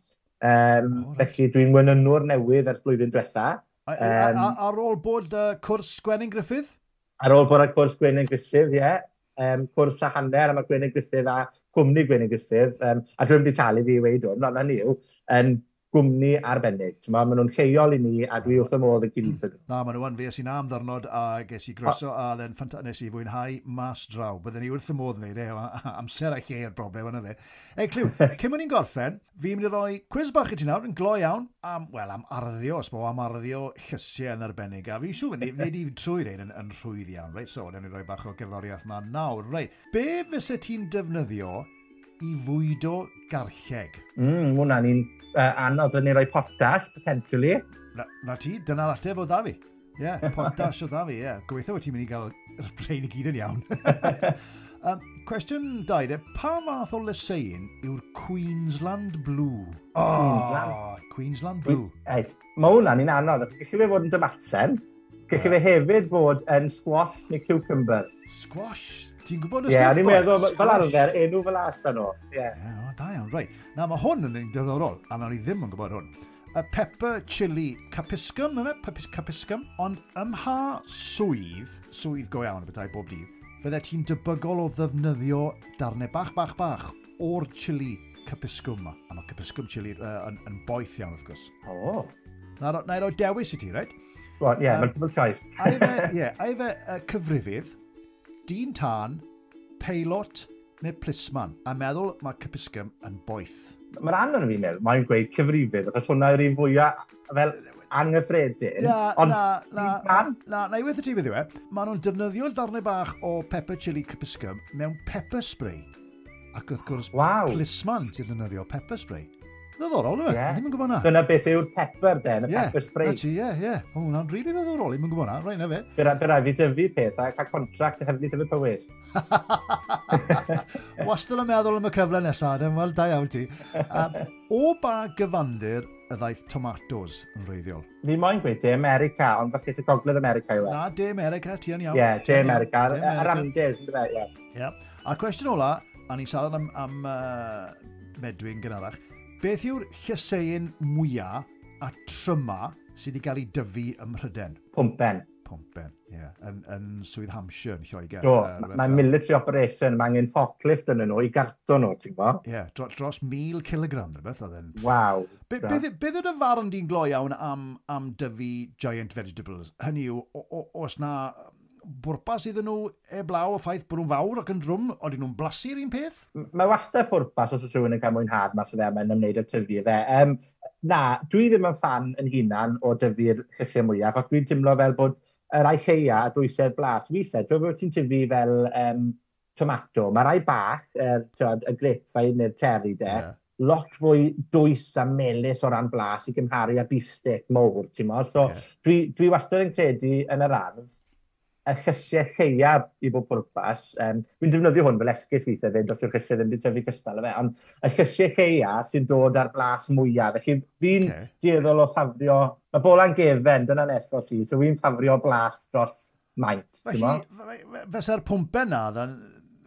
Um, oh. Felly dwi'n wynynwr newydd ers blwyddyn diwetha. Um, ar ôl bod uh, cwrs Gwenyn Griffith? ar ôl bod ar cwrs Gwenyn Grisiff, ie, yeah, um, cwrs a hanner am y Gwenyn Grisiff a cwmni Gwenyn Grisiff, um, a dwi'n wedi talu fi i weid hwn, ond hynny yw, um, gwmni arbennig. Ma, maen nhw'n lleol i ni, a dwi wrth y modd yn gydweithio. Hmm. Na, maen nhw'n fe, es i'n am ddyrnod, a ges i groeso, a then nes i fwynhau mas draw. Byddwn ni wrth y modd yn neud e, amser a lle i'r broblem yna fe. Ei, Clyw, cyn i'n gorffen, fi'n mynd i roi cwiz bach i ti nawr, yn glo iawn, am, wel, am arddio, os bo, am arddio llysiau yn arbennig. A fi'n siŵr, nid i trwy'r ein yn, yn rhwydd iawn, reit? So, wnawn ni roi bach o gerddoriaeth ma nawr, reit? Be fysa ti'n defnyddio i fwydo garlleg? Mm, hwnna ni'n uh, anodd yn ei roi potas, potentially. Na, na ti, dyna'r ateb o dda fi. Ie, yeah, potas o dda fi, ie. Yeah. Gobeithio bod ti'n mynd i gael yr brein i gyd yn iawn. um, cwestiwn 2, de, pa fath o lysein yw'r Queensland Blue? Oh, Queensland, Queensland Blue. Ei, mae hwnna'n un anodd. Gallu fe fod yn dymatsen, gallu fe hefyd fod yn squash neu cucumber. Squash? Ti'n gwybod y yeah, stuff, boys? Ie, ni'n meddwl, fel arfer, enw fel allan o. Ie, yeah. yeah, o, da iawn, rai. Na, mae hwn yn un diddorol, a na ni ddim yn gwybod hwn. Y pepper chili capiscum, yma, Papis, capiscum, ond ymha swydd, swydd go iawn y bethau bob dydd, fydde ti'n debygol o ddefnyddio darnau bach, bach, bach o'r chili capiscum yma. A mae capiscum chili uh, yn, yn boeth iawn, wrth gwrs. O. Oh. Na, na i roi dewis i ti, reit? Wel, ie, mae'n cyfnod llais. A fe, ie, a i fe uh, cyfrifydd, dyn tân, peilot neu plisman a meddwl mae cypisgym yn boeth. Mae'r angen fi'n meddwl, mae'n gweud cyfrifydd, achos hwnna yw'r un fwyaf fel anghyffredin. Na, ond na, na, na, na, na, i weithio ti beth yw e. Maen nhw'n defnyddio darnau bach o pepper chili cypisgym mewn pepper spray. Ac wrth gwrs, wow. plisman sy'n defnyddio pepper spray. Ddoddorol, dwi'n e? yeah. ddim yn gwybod na. Dyna beth yw'r pepper, den, y yeah. pepper spray. Ie, ie, ie. O, hwnna'n rili ddoddorol, ddim gwybod na. Rai na fe. Byra, byra fi dyfu peth a cael contract a hyfnyd efo pywys. Wastad yn meddwl am y cyfle nesaf, dyn, wel, da iawn ti. Um, o ba gyfandir y ddaeth tomatoes yn reiddiol? Fi moyn gweud De America, ond falle ti gogledd America yw e. Na, De America, ti yn iawn. Ie, yeah, De America, yr Andes, ie. Yeah. yeah. A cwestiwn ola, a ni'n siarad am, am uh, Medwyn gynharach, Beth yw'r llysein mwyaf a tryma sydd wedi cael ei dyfu ym Mhryden? Pwmpen. Pwmpen, ie. Yeah. Yn, yn swydd Hampshire yn Lloegr. Do, uh, mae military operation, mae angen forklift yn nhw i garto nhw, ti'n bo? Ie, yeah, dros, dros 1000 kg rhywbeth oedd yn. Waw. Be, beth be, yw'r farn di'n glo iawn am, am dyfu giant vegetables? Hynny yw, os na bwrpas iddyn nhw eblaw o ffaith bod nhw'n fawr ac yn drwm, ond nhw'n blasu'r un peth? Mae wastad bwrpas os oes rhywun yn cael mwynhad mas o fe mae'n ymwneud â tyfu fe. Um, na, dwi ddim yn fan yn hunan o dyfu'r llysiau mwyaf, ac dwi'n teimlo fel bod yr rai lleia a dwysedd blas. Weithiau, dwi'n bod ti'n tyfu fel um, tomato, mae rai bach, er, tywed, y glipfau neu'r cherry de, yeah. lot fwy dwys a melus o ran blas i gymharu a bistic mowr, ti'n mor. So, yeah. dwi, dwi wastad yn credu yn yr ardd y llysiau lleiaf i bob pwrpas. Um, dwi'n defnyddio hwn fel esgus weithio fyd, os yw'r llysiau ddim wedi tyfu cystal efo, ond y llysiau lleiaf sy'n dod ar blas mwyaf. Felly fi'n okay. dieddol o ffafrio, mae bola'n gefen, dyna'n ethos i, so fi'n ffafrio blas dros maint. Fesa'r pwmpen na,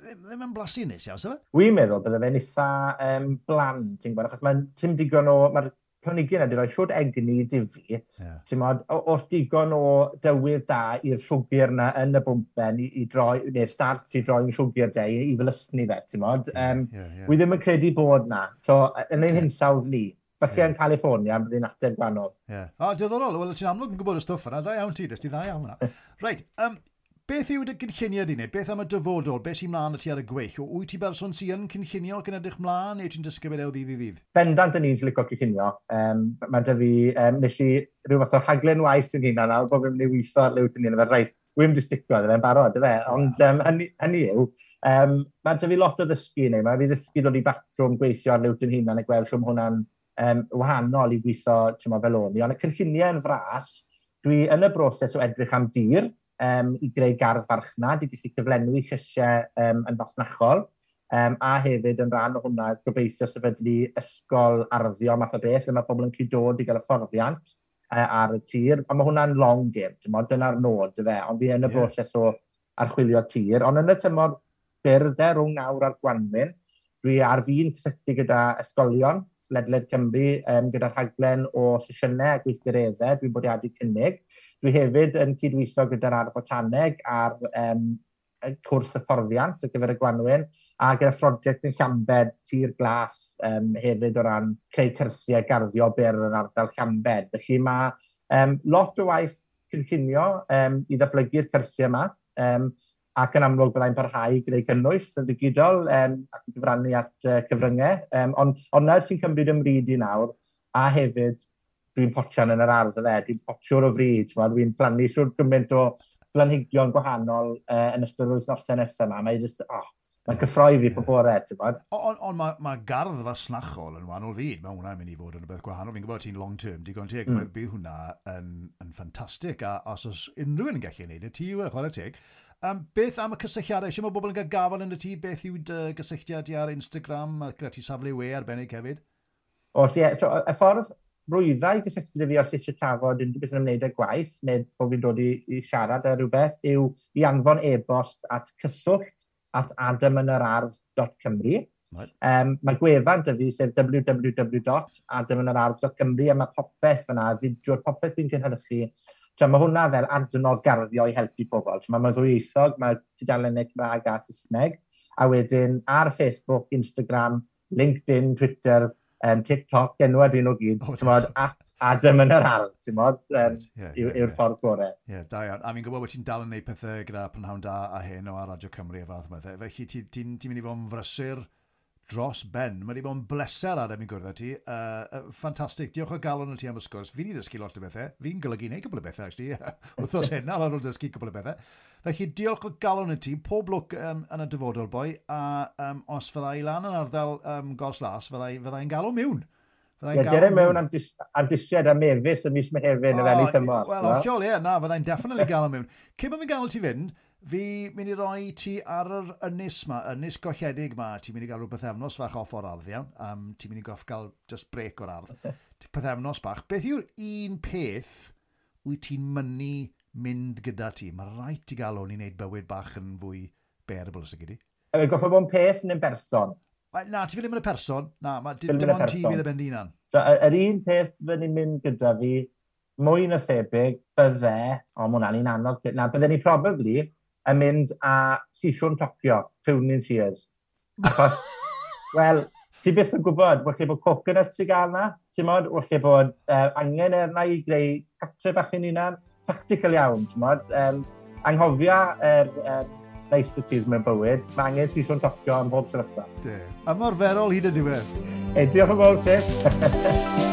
ddim yn blasu nes iawn, sef? E? Wi'n meddwl bydde fe'n eitha um, bland, ti'n gwybod, achos mae'n tim digon o, mae'r planigyn ydy roi siwt egni i difu. Yeah. os digon o dywydd da i'r siwgr na yn y bwmpen i, i droi, neu start i droi'n siwgr de, i, i felysni fe, ti'n modd. Um, yeah, yeah, yeah. Ddim yn credu bod na. So, yn ein yeah. hinsawdd ni, Felly yeah. yn California, bydd hi'n ateb gwahanol. Ie. Yeah. O, diddorol. Wel, ti'n amlwg yn gwybod y stwff yna. Da iawn ti, dys ti dda iawn yna. Reit, um, beth yw dy gynlluniau di neu? Beth am y dyfodol? Beth sy'n mlaen y ti ar y gweill? O, wyt ti berson sy'n yn cynllunio ac yn edrych mlaen neu ti'n dysgu beth o ddydd i ddydd? Bendant yn ni'n licio cynllunio. Um, mae dy fi, um, nes i rhyw fath o rhaglen waith yn hynna nawr, bod fi'n mynd i weithio ar lywt yn hynna, fel rhaid, wy'n mynd i sticio ar yna'n barod, fe. Ond um, hynny, hynny yw, um, mae dy fi lot o ddysgu neu, mae fi ddysgu dod i batrwm gweithio ar lywt yn hynna, neu gweld rhwng hwnna'n um, wahanol i gweithio, fel o'n i. Ond y cynlluniau yn fras, dwi yn y broses o edrych am dir, um, i greu gardd farchnad, i gallu cyflenwi llysiau um, yn fasnachol, um, a hefyd yn rhan o hwnna gobeithio sefydlu ysgol arddio math o beth, lle mae pobl yn cyd dod i gael fforddiant uh, ar y tir, a mae hwnna'n long game, dyna'r nod, fe. ond fi yn y yeah. broses o archwilio tir, ond yn y tymor byrddau rhwng nawr a'r gwanwyn, dwi ar fi'n cysylltu gyda ysgolion, ledled Cymru, um, gyda rhaglen o sesiynau a gweithgareddau, dwi'n bwriadu cynnig, Dwi hefyd yn cydweithio gyda'r Ardd botaneg ar um, cwrs hyfforddiant ar gyfer y Gwanwyn, a gyda phrosiect yn Llambed Tir Glas um, hefyd o ran creu cyrsiau garddio byr yn ardal Llambed. Felly, mae um, lot o waith cynllunio um, i ddatblygu'r cyrsiau yma um, ac yn amlwg byddai'n parhau gyda'i cynnwys yn ddigidol, um, ac yn gyfrannu at uh, cyfryngau. Um, ond ond 'na sy'n cymryd ymryd i nawr, a hefyd dwi'n potsian yn yr ardd yle, dwi'n potsiwr o fryd, dwi'n plannu siwr gymaint o blanhigion gwahanol uh, yn ystod yr wythnosau nesaf yma. Mae'n just, oh, mae'n cyffroi fi pob bore, ti'n bod? Ond on, mae ma gardd fa snachol yn wahanol fyd, mae hwnna'n mynd i fod yn y beth gwahanol. Fi'n gwybod ti'n long term, digon teg, mm. bydd hwnna yn, yn ffantastig, a os oes unrhyw yn gallu gwneud y e, ti yw e, chwarae teg. Um, beth am y cysylltiadau? Eisiau mae bobl yn cael gafel yn y tŷ? Beth yw dy gysylltiad ar Instagram ac gyda ti safle we arbennig hefyd? O, ie. So, y ffordd rwyddau gysylltu 'da fi os eisiau trafod unrhyw beth yn ymwneud â gwaith, neu bod fi'n dod i i siarad ar rhywbeth, yw i anfon e-bost at cyswllt at adamynyrardd.cymru. Right. Um, mae gwefan dy fi sef www.adamynyrardd.cymru a mae popeth yna, fideo'r popeth fi'n cynhyrchu. So, mae hwnna fel adnodd garddio i helpu pobl. So, mae mae'n ddwyieithog, mae tudalennau Cymraeg a Saesneg. A wedyn ar Facebook, Instagram, LinkedIn, Twitter, um, TikTok enwa dyn nhw gyd, oh, mod, at Adam yn yr ardd, ti'n modd, um, yeah, yeah, yw'r yeah. ffordd gorau. Ie, yeah, da iawn. A fi'n gwybod bod ti'n dal yn gwneud pethau gyda prynhawn da a hyn o Radio Cymru a fath o bethau. Felly ti'n ti, ti mynd i fod yn frysur dros ben. Mae wedi bod yn bleser ar ym i gwrdd â ti. Uh, uh, ffantastig. Diolch o galon y ti am y sgwrs. Fi'n i ddysgu lot o bethau. Fi'n golygu neu cwbl o bethau, actually. Wrthos hynna, ar ôl dysgu cwbl o bethau. Felly, diolch o galon y ti. Pob lwc um, yn y dyfodol, boi. A um, os fydda i lan yn ardal um, gors las, fydda i'n galw mewn. Ie, dere mewn am, dis, am disiad am mefus y mis Mehefin oh, y fel i tymor. Wel, ollol, ie, na, fyddai'n definitely gael mewn. Cyn bod fi'n gael ti fynd, fi mynd i roi ti ar yr ynys ma, ynys golledig ma, ti'n mynd i gael rhywbeth efnos fach off o'r ardd iawn, um, ti'n mynd i goff gael just break o'r ardd, bythefnos bach. Beth yw'r un peth wyt ti'n mynnu mynd gyda ti? Mae rhaid ti gael o'n i wneud bywyd bach yn fwy bearable sy'n gyda. Yn goffa bod yn peth neu'n berson? Na, ti ddim yn y person. Na, ma, dim ond ti fydd y bend unan. Yr un peth fydden ni'n mynd gyda fi, mwy na thebyg, bydde, o, mae hwnna'n un anodd, na, bydden ni probably yn mynd a sisiwn tocio, Tuning sears. Achos, wel, ti byth yn gwybod, wrth bod coconut sy'n gael na, ti'n modd, wrth bod uh, angen erna i greu catre bach yn unan, practical iawn, ti'n modd. Um, anghofia er, er, niceties mewn bywyd, mae angen sisiwn tocio am bob sefyllfa. Ymorferol hyd y diwedd. Edrych yn fawr, ti.